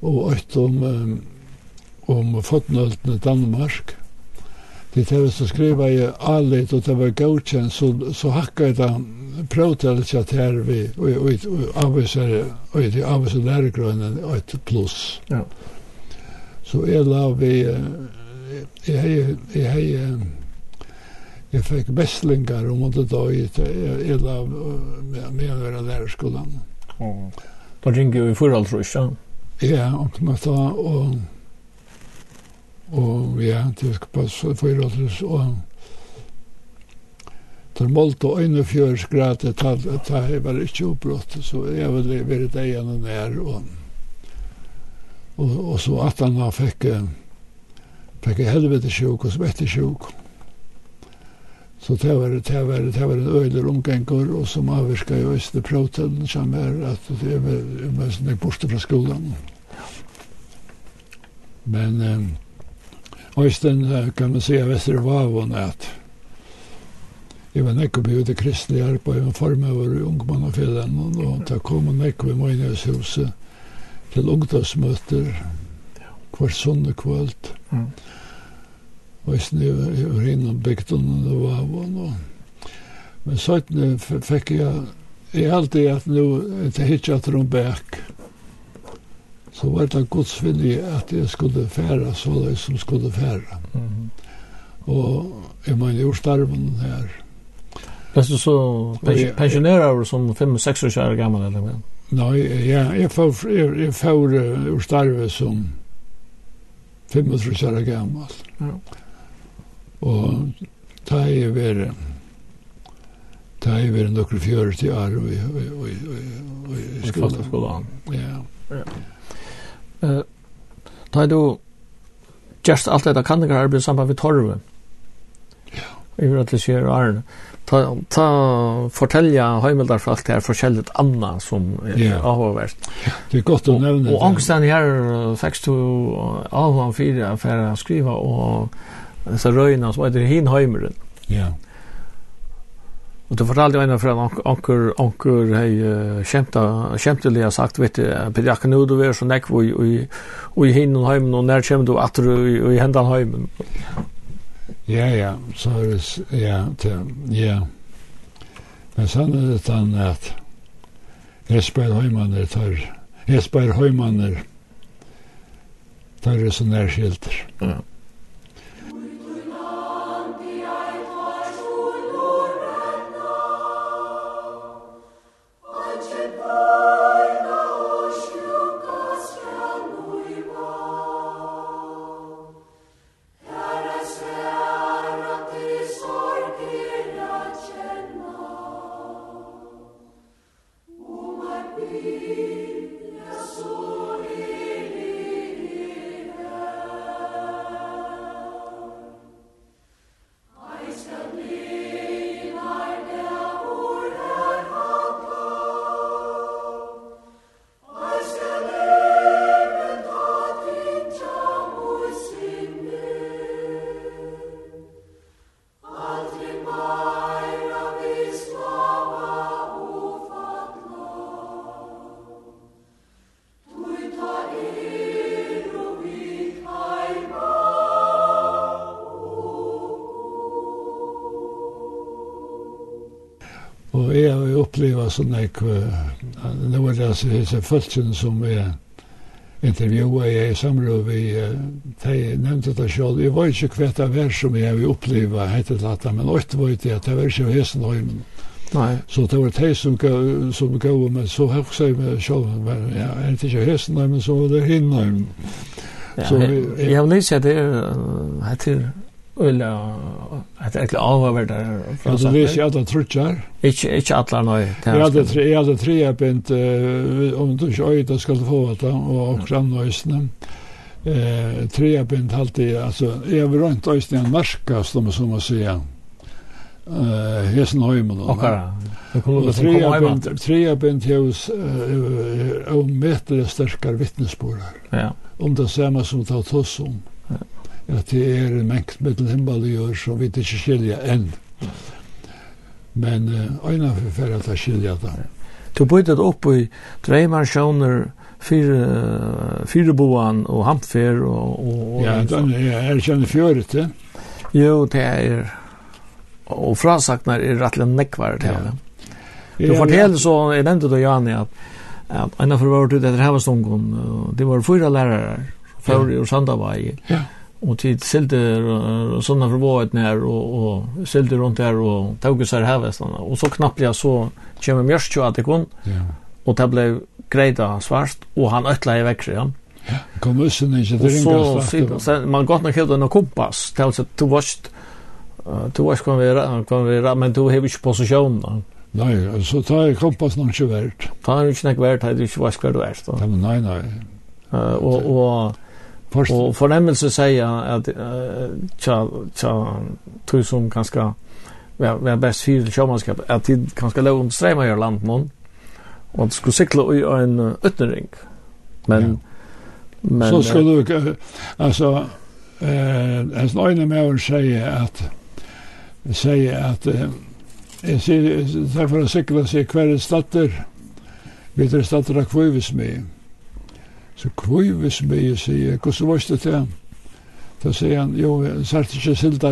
och ett om um, om fotnøltene i Danmark. Det är så skriva ju allt och det var godkänt så så hackade det protelet så här vi och och avvisar och det avvisar lärargrunden ett plus.
Ja.
Så är la vi jeg hei, jeg hei, jeg fikk bestlingar om måtte da i illa med å være
lærerskolan. Da ringer jo i forhold, tror jeg,
Ja, og møtta, og og ja, det skal passe for og Tar målt og øyne fjørs grader, ta jeg bare ikke oppbrott, så jeg vil være det igjen og nær, og, og, og så at han har fikk fikk jeg helvete sjuk og svette sjuk. Så det var, det var, det var en øyler omgengår, og som avvirka i Øyste Proten, som er at det er med, sånn jeg borte fra skolen. Men um, Øysten kan man säga Vestervavon at Jeg var nekko på ute kristelig arbeid, men for meg var ungmann og fjellene, og da kom og nekko i Møynøshuset til ungdomsmøter hver sånne kvöld.
Mm
og i over hinnom bygden og avon. Og. Men sånn fikk jeg, jeg alltid at nå, etter hitja trombæk, så var det Guds vilje at jeg skulle fære så det som skulle fære.
Mm -hmm.
Og jeg mener jo starven her.
Best du så pensjonerer som 5-6 år kjære gammel eller men?
Nei, ja, jeg får, jeg, jeg får ur starve som 35 år gammel.
Ja.
Og ta i vere ta i vere nokre fjør til år og i og I
skolan.
Ja.
ja. ta du just alt dette kan ikke arbeid sammen med torve.
Ja.
I hvert fall skjer Arne. Ta, ta fortelja heimildar for alt det her forskjellig anna som er
yeah.
avhåverst.
Ja, det er godt å nevne
og, det. Og angsten her fikk du avhåverst for å skrive og så røyna som heter Hinheimeren.
Ja.
Og du fortalte en fra anker, anker hei uh, kjemta, kjemtelig har sagt, vet du, Peter Jakken nu du er så nekk og i hinnen heimen, og nær kjem du atter og i hendan heimen.
Ja, ja, så er det, ja, det, ja. Men sånn er det den at Esbjørn Høymaner tar, Esbjørn Høymaner tar det så nærskilter.
Ja.
så nek, nå er det altså disse følelsene som jeg intervjuet jeg i samråd vi, de nevnte det selv, jeg var ikke kvet av hver som jeg vil oppleve hette latta, men åtte var ikke at det var ikke hesten høymen.
Nei.
Så det var de som, gav som gav, men så høyse jeg meg selv, men jeg er ikke hesten høymen, så var det henne høymen. Så
jeg har lyst til at det er heter Ulla, at det er ikke avhverdag.
Ja, du lyst til at det er trutt.
Ikke, ikke atler nøy.
Jeg hadde tre, jeg hadde tre bint, uh, om du ikke øyde skal få det, og akkurat nøysene. Eh, tre bint alltid, altså, jeg var rundt øysene en marka, som, som man sier. Eh, hesen høymen.
Akkurat.
Tre bint, tre bint hos, uh, om meter sterkere vittnesporer.
Ja.
Om det samme som det har tås om. Ja. At det er en mengt mittel himmel i år, som vi ikke skiljer enn. Ja Men uh, øyna forferra til skilja det.
Du bøyde opp i dreimarsjoner, fire, fire boan og Hampfer og, og, og
Ja, den er, er kjenne fjøret til.
Jo, det er og frasaknar er rettelig nekvar til
ja.
Du forteller så, jeg nevnte det, Jani at at en av forvart ut etter hevestongen, det var fyra lærere, Fauri og Sandavai.
Ja
och tid silde och såna för när och och silde runt där och tog oss här västarna och så knappliga så kommer mjörstjo att det kom.
ja.
och det blev grejda svart och han ötla i växer ja.
kom
musen
inte
det
ringa
så man gott nog helt en kompass till så du varst du varst kan vi kan vi men du har ju position då
Nej, så tar kompass kompassen inte värt.
Tar inte värt, det är ju inte vad ska du
är. Nej, nej.
Uh, och, och
Forst.
Og fornemmelse sier att uh, tja tja tror som ganska var var bäst för sjåmannskap at tid kanske lov om strömma i at och skulle cykla i en ötnering. Men ja. men
så skulle du alltså eh en någon med att säga att säga att jag ser därför att cykla sig kvar i stater. Vi er stater kvar vid mig. Så kvivis meg og sier, hvordan var det til? Da sier han, jo, sært ikke silda,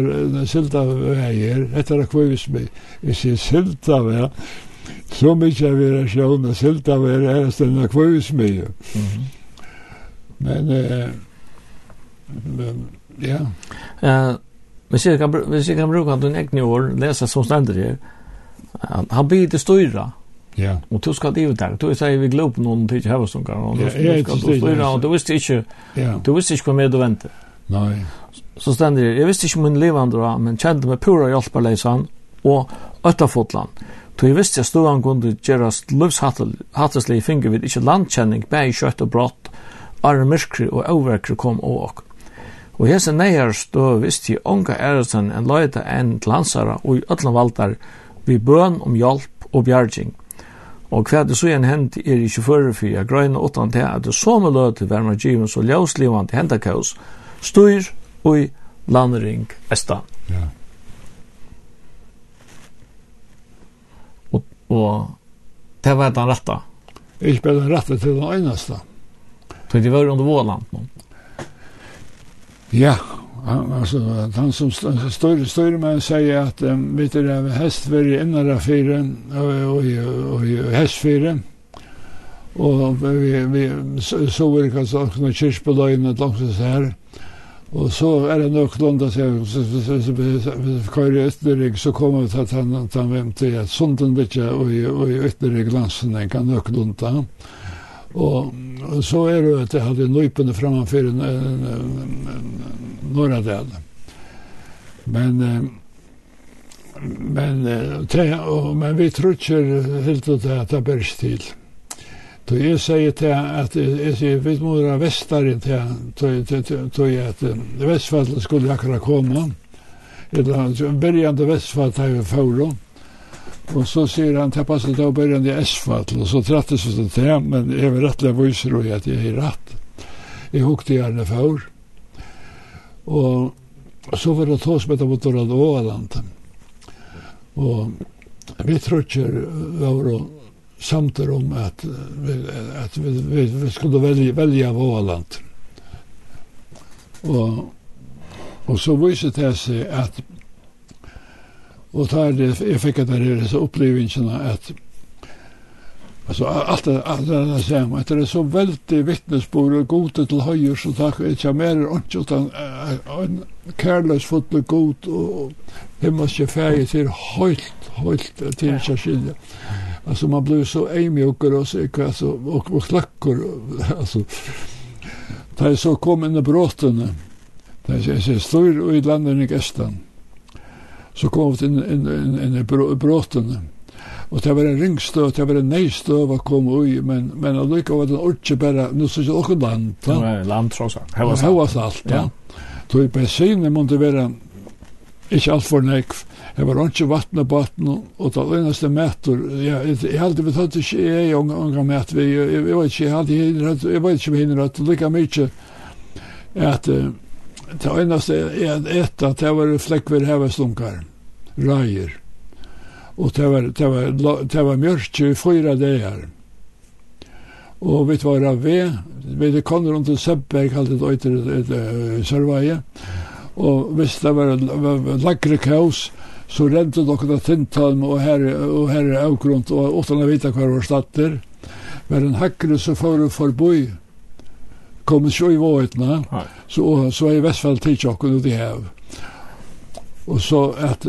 silda veier, etter at kvivis meg. Jeg sier silda veier, så mykje av er sjån, og silda veier er stedet kvivis
meg.
Men, eh, men, ja.
Eh, hvis jeg kan, hvis jeg kan bruke den egne år, lese som stender her, han blir det styra,
Ja.
Og du skal det der. Du sier vi glöp någon till havasungar och då
ska
du skal du
styra
og du visste
inte.
Du visste ikke vad med du väntar.
Nei.
Så stender det. jeg visste ikke min levande men kjente meg pura hjälparlösan och öttafotland. Tog jeg visste jeg stod han kunne gjøres løvshatteslig finger vid ikke landkjenning, bæg, kjøtt og brått, arre myrkri og overkri kom og ok. Og hese neier stå visste jeg unga æresen en løyta enn til hansara og i øtlan valdar vi bøn om hjelp og bjergjeng. Og hva det så igjen hent er ikke fyrir for jeg grøyne åttan til at det som er løte hver med givet så ljøslivant henta kaos styr ui landring estan.
Ja.
Og, og det var den rette.
Ikke bare den rette til den eneste.
Så det var under våland nå?
Ja, han alltså han som står står med säger att um, vet du det hästfärg innara fyren och och och hästfärg och vi vi så var det kanske också kyrk på dagen att långt så här. Och så är det nog lunda så kör ytterlig så kommer det att han han vem till att sonden vet jag och och ytterlig glansen kan nog lunda Og så er det at jeg hadde nøypene framfor Norra del. Men men tre og men vi tror ikke helt ut att det bärs till. Då jag säger till att jag säger vi måste västare till till till att Västfallen skulle akkurat komma. Eller början till Västfallen till Fauron. Og så sier han, det passet til å börja i S-fattel, og så trattes vi til det, men jeg var rettelig viser og at jeg er rett. Jeg hukte gjerne før. Og så var det tås med det mot Dorald Åland. Og vi tror ikke over var samtidig om at, at vi, vi, vi skulle velge, velge av Åland. Og, og så viser det seg at Och där jag fick att det är så upplevelsen att Alltså allt allt det som att det är så väldigt vittnesbörd och gott till höjer så tack är jag mer och utan en careless fotboll gott och hemma sig färja till helt helt till sig skilja. Alltså man blir så ämjuk och så alltså och och klackor alltså Det är så kom in i brotten. Det är så stor och i landet i gästan så kom vi inn, inn, inn, inn i bråten. Og det var en ringstøv, det var en neistøv å komme ui, men, men allikevel var det ikke bare, nå synes jeg også land. Ja,
land tross alt.
Det alt. Alt, ja. Så i bensinen måtte være ikke alt for nekv. Det var ikke vatten og vatten, og det eneste mæter, jeg halte vi tatt ikke jeg unga mæt, jeg var ikke, jeg var ikke, jeg var ikke, jeg var ikke, jeg var ikke, jeg var ikke, jeg var ikke, jeg var ikke, Det einaste er at etta, det var flekkver heva reier. rajer. Og det var, det var, det var mjørk i fyra dager. Og vi var av ved, vi det kom rundt til Sebberg, kallet øyter et, sørveie. Og hvis det var, var lagre kaos, så rente dere til Tintalm og her, og her er avgrunnt, og åttan å vite hver var statter. Men en hakkere så får du forboi, kom så i vågna så så i Västfall till och det här. Och så att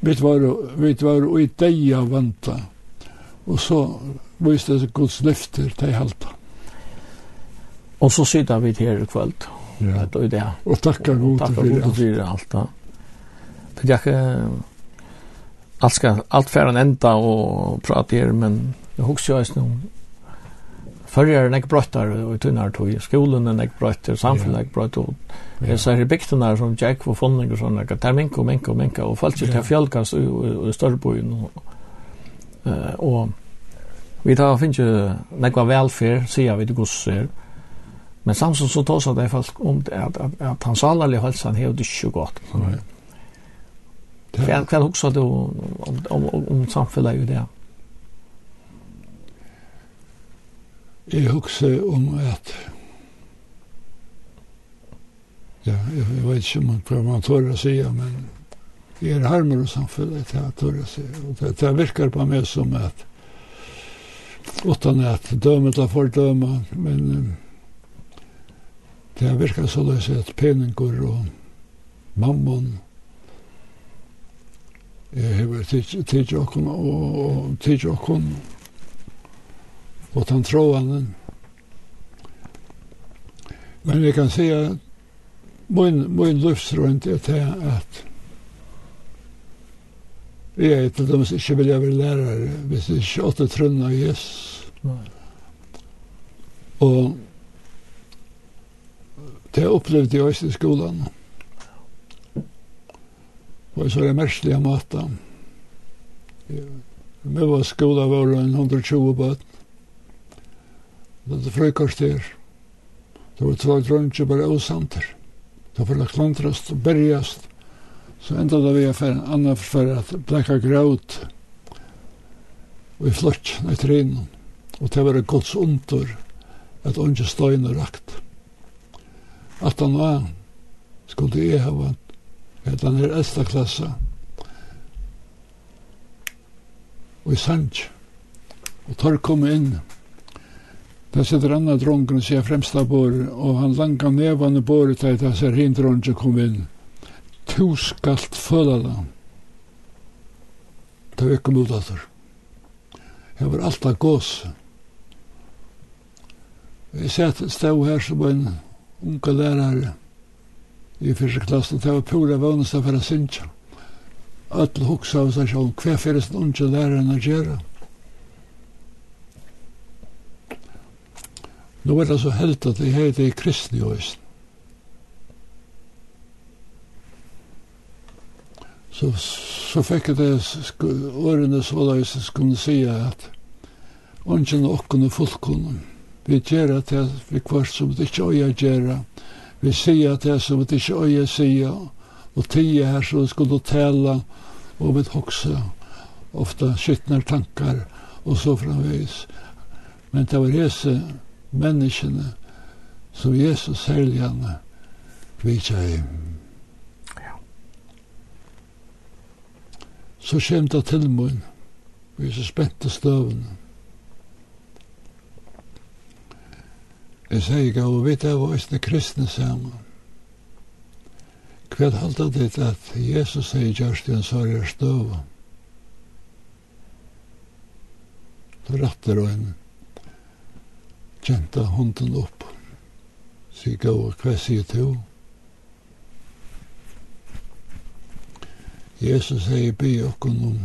vet var vet var i deja vanta. Och så viste det Guds lyfter til halta.
Och så sitter vi här i kveld.
Ja.
Det er det. Och
tackar
Gud
för
det halta. Det jag allt ska allt färden enda och prate her, men jag husar ju nu Førjar er nek brøttar og tunnar tog, skolen er nek brøttar, samfunnet er nek brøttar, og jeg ser bygtene som Jack og Fonning og sånne, det er minka og minka og minka, og folk til fjallkast i Størbojen, og vi tar finnes jo nek var velferd, sier vi til gosser, men samtidig så tar at det folk om det, at, at, at hans allerlig halsan hev det ikke godt. Hva
er
det hva er det hva er det det
Jeg husker om at ja, jeg, jeg vet ikke om man prøver man tør å si, men jeg er harmer og samfunnet til jeg tør å si. Og det, det virker på meg som at utan at dømet er fordøma, men um, det virker så løs at peninger og mammon jeg har tidsjåkon og tidsjåkon og og han tråden. Men jag kan säga min min livsrunt er til at Jeg er til dem som ikke vil jeg være lærere hvis jeg ikke åtte trunna av Jesus. Og det opplevde jeg også i skolan. Og så er det merkelig av maten. Vi var skola var 120 bøten det er frøykaster. Det var två drønge bare osanter. Det var klantrast og bergast. Så enda da vi er for en annan for at blekka graut og i flott nei trinen. Og det var gods ontor at onge støyne rakt. At han var skulle jeg hava at han er æsta klassa og i sanj. Og tar kom inn Da sitter annan dronken og ser fremsta bor, og han langa nevane boret til da ser hin dronken kom inn. Tu skalt føla da. Da vi kom ut av atter. Jeg var alltaf gås. Jeg sett stå her som en unge lærare i fyrste klassen, det var pura vannesta for a sinja. Alle hoksa av seg sjån, hver fyrir sin unge læraren a gjerra. Nå er det så helt at jeg heter i kristne i Østen. Så, så fikk jeg det årene så da jeg skulle si at ånden og åkken og fullkonnen. Vi gjør at det vi kvart som det ikke øye gjør. Vi sier at det som det ikke øye sier. Og tida her så skulle tale og vi hokse ofta skittner tankar og så framvis. Men det var hese menneskene som Jesus helgjene vitsa i. Så kjem det til mun, vi er så spente støvene. Jeg sier ikke, og vi er våsne kristne sammen. Hva halte det at Jesus sier gjørst i en sorg støv? Så rattar og en kjente hunden opp. Så jeg hva sier til Jesus sier by okken om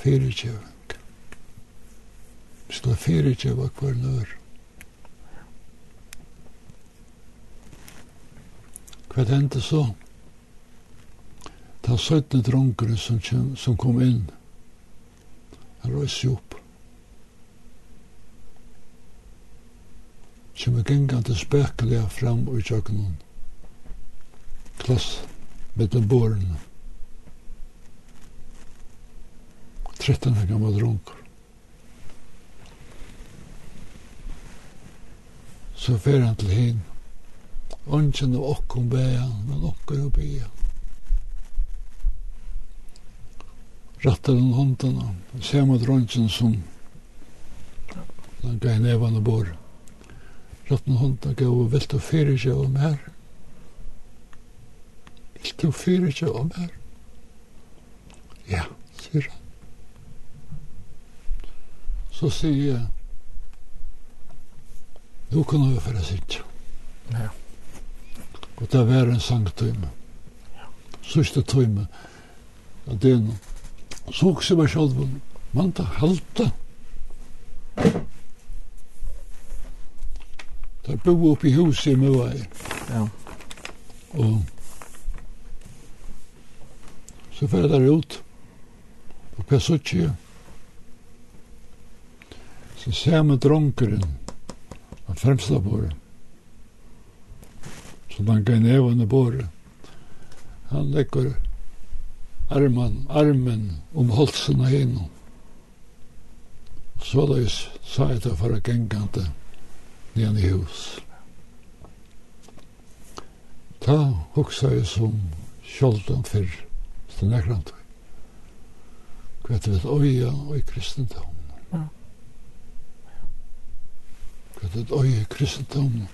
fyrirkjøving. Vi skal fyrirkjøve hver nør. Hva hendte så? Ta 17 dronkere som, som kom inn. Han røys jo opp kjemur gengande spekler fram og tjøkkenen. Klass mellom borene. 13 år gammal drunkar. Så fer han til hin. Ongen av okkom bea, men okkar og bea. Rattar han håndana, ser mot drongen som han gai nevan og borra. Lotten hund og gav og vilt og fyrir seg om her. Vilt og fyrir seg om her. Ja, sier han. Så sier jeg, nu kan vi fyrir sitt.
Ja.
Og det var en sangtøyme. Ja. Sørste tøyme. Og det er noe. Så også var sjálf, man tar halta. Der bo oppe i huset i Møvei.
Ja.
Og så fer jeg der ut. Og hva så ikke Så ser jeg med dronkeren av fremsta båret. Så man kan ned under båret. Han legger armen, armen om halsen av henne. Så da sa jeg til for å gengante. Ja nian i hus. Ta hoksa jeg som sjoldan fyrr, sten jeg grant vi. Kvet vi og i kristendom. Kvet et oia i kristendom.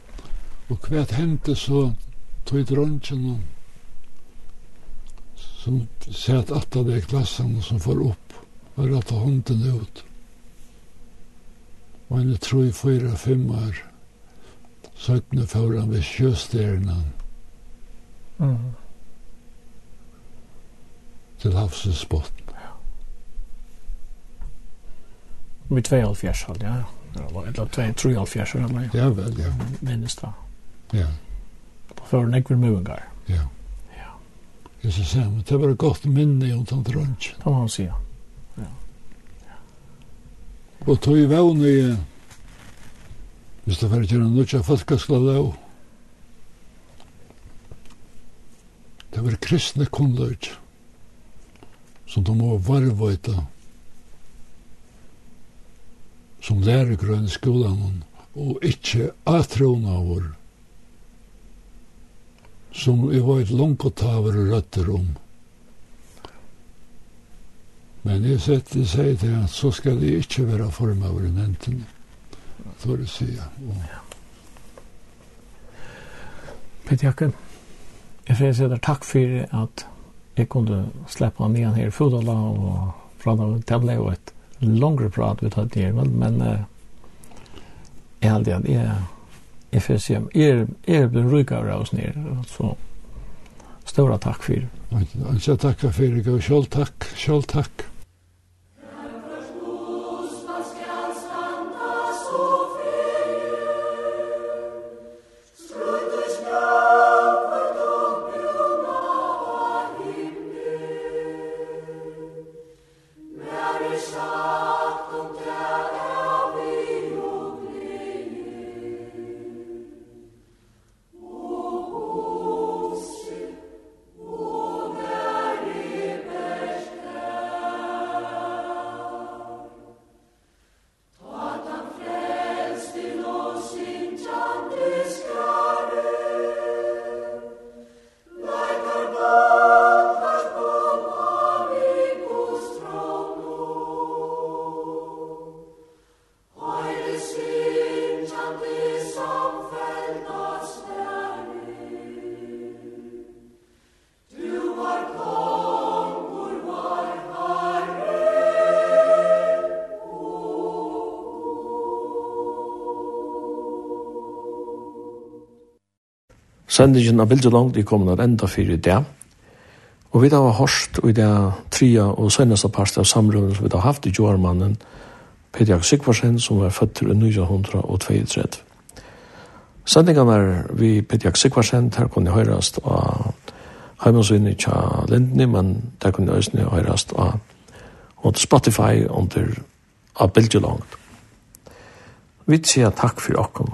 Og kvet hendte så tog dronjen og som sett att det klassen som får upp och rätta hånden ut. Og en är i fyra, fem år Søttene foran ved sjøsternen.
Mm.
Til havsens botten.
Ja. Med 72 halv, ja. Eller 73 halv, ja.
Ja, vel, ja.
Minnes da.
Ja.
På føren ekver muengar.
Ja.
Ja.
Jeg skal se, men det var et godt minne om tant Røntgen.
Det må han si, ja. Ja.
Og tog i vevn i hvis Vi skal være gjerne nødja folkaskalov. Det var kristne kunnløyd som de må varvøyta som lærergrønn i skolan og ikkje atrona vår som vi var et langt og taver røtter om. Men jeg sier til at så skal det ikke være form av nemntene för att se. Och... Ja.
Peter Jakke, jeg får si deg takk for at jeg kunne slippe han igjen her i Fodala og prate om det ble jo et langere prat vi tatt her, men, men uh, jeg hade at jeg, jeg får si säga er, er blir rykere av oss ner så stora takk for
det. Jag takk for det og selv takk, selv takk.
Sendingen av Bildet Langt er kommet enda fyrir det. Og vi har hørt i det tria og seneste parste av samrøven som vi har haft i Jormannen, Peter Jakob Sigvarsen, som var født til 1932. Sendingen er vi Peter Jakob Sigvarsen, her kunne høres av Heimansvinni tja Lindni, men der kunne høyresni høyres av og Spotify under av Bildet Langt. Vi sier takk for dere.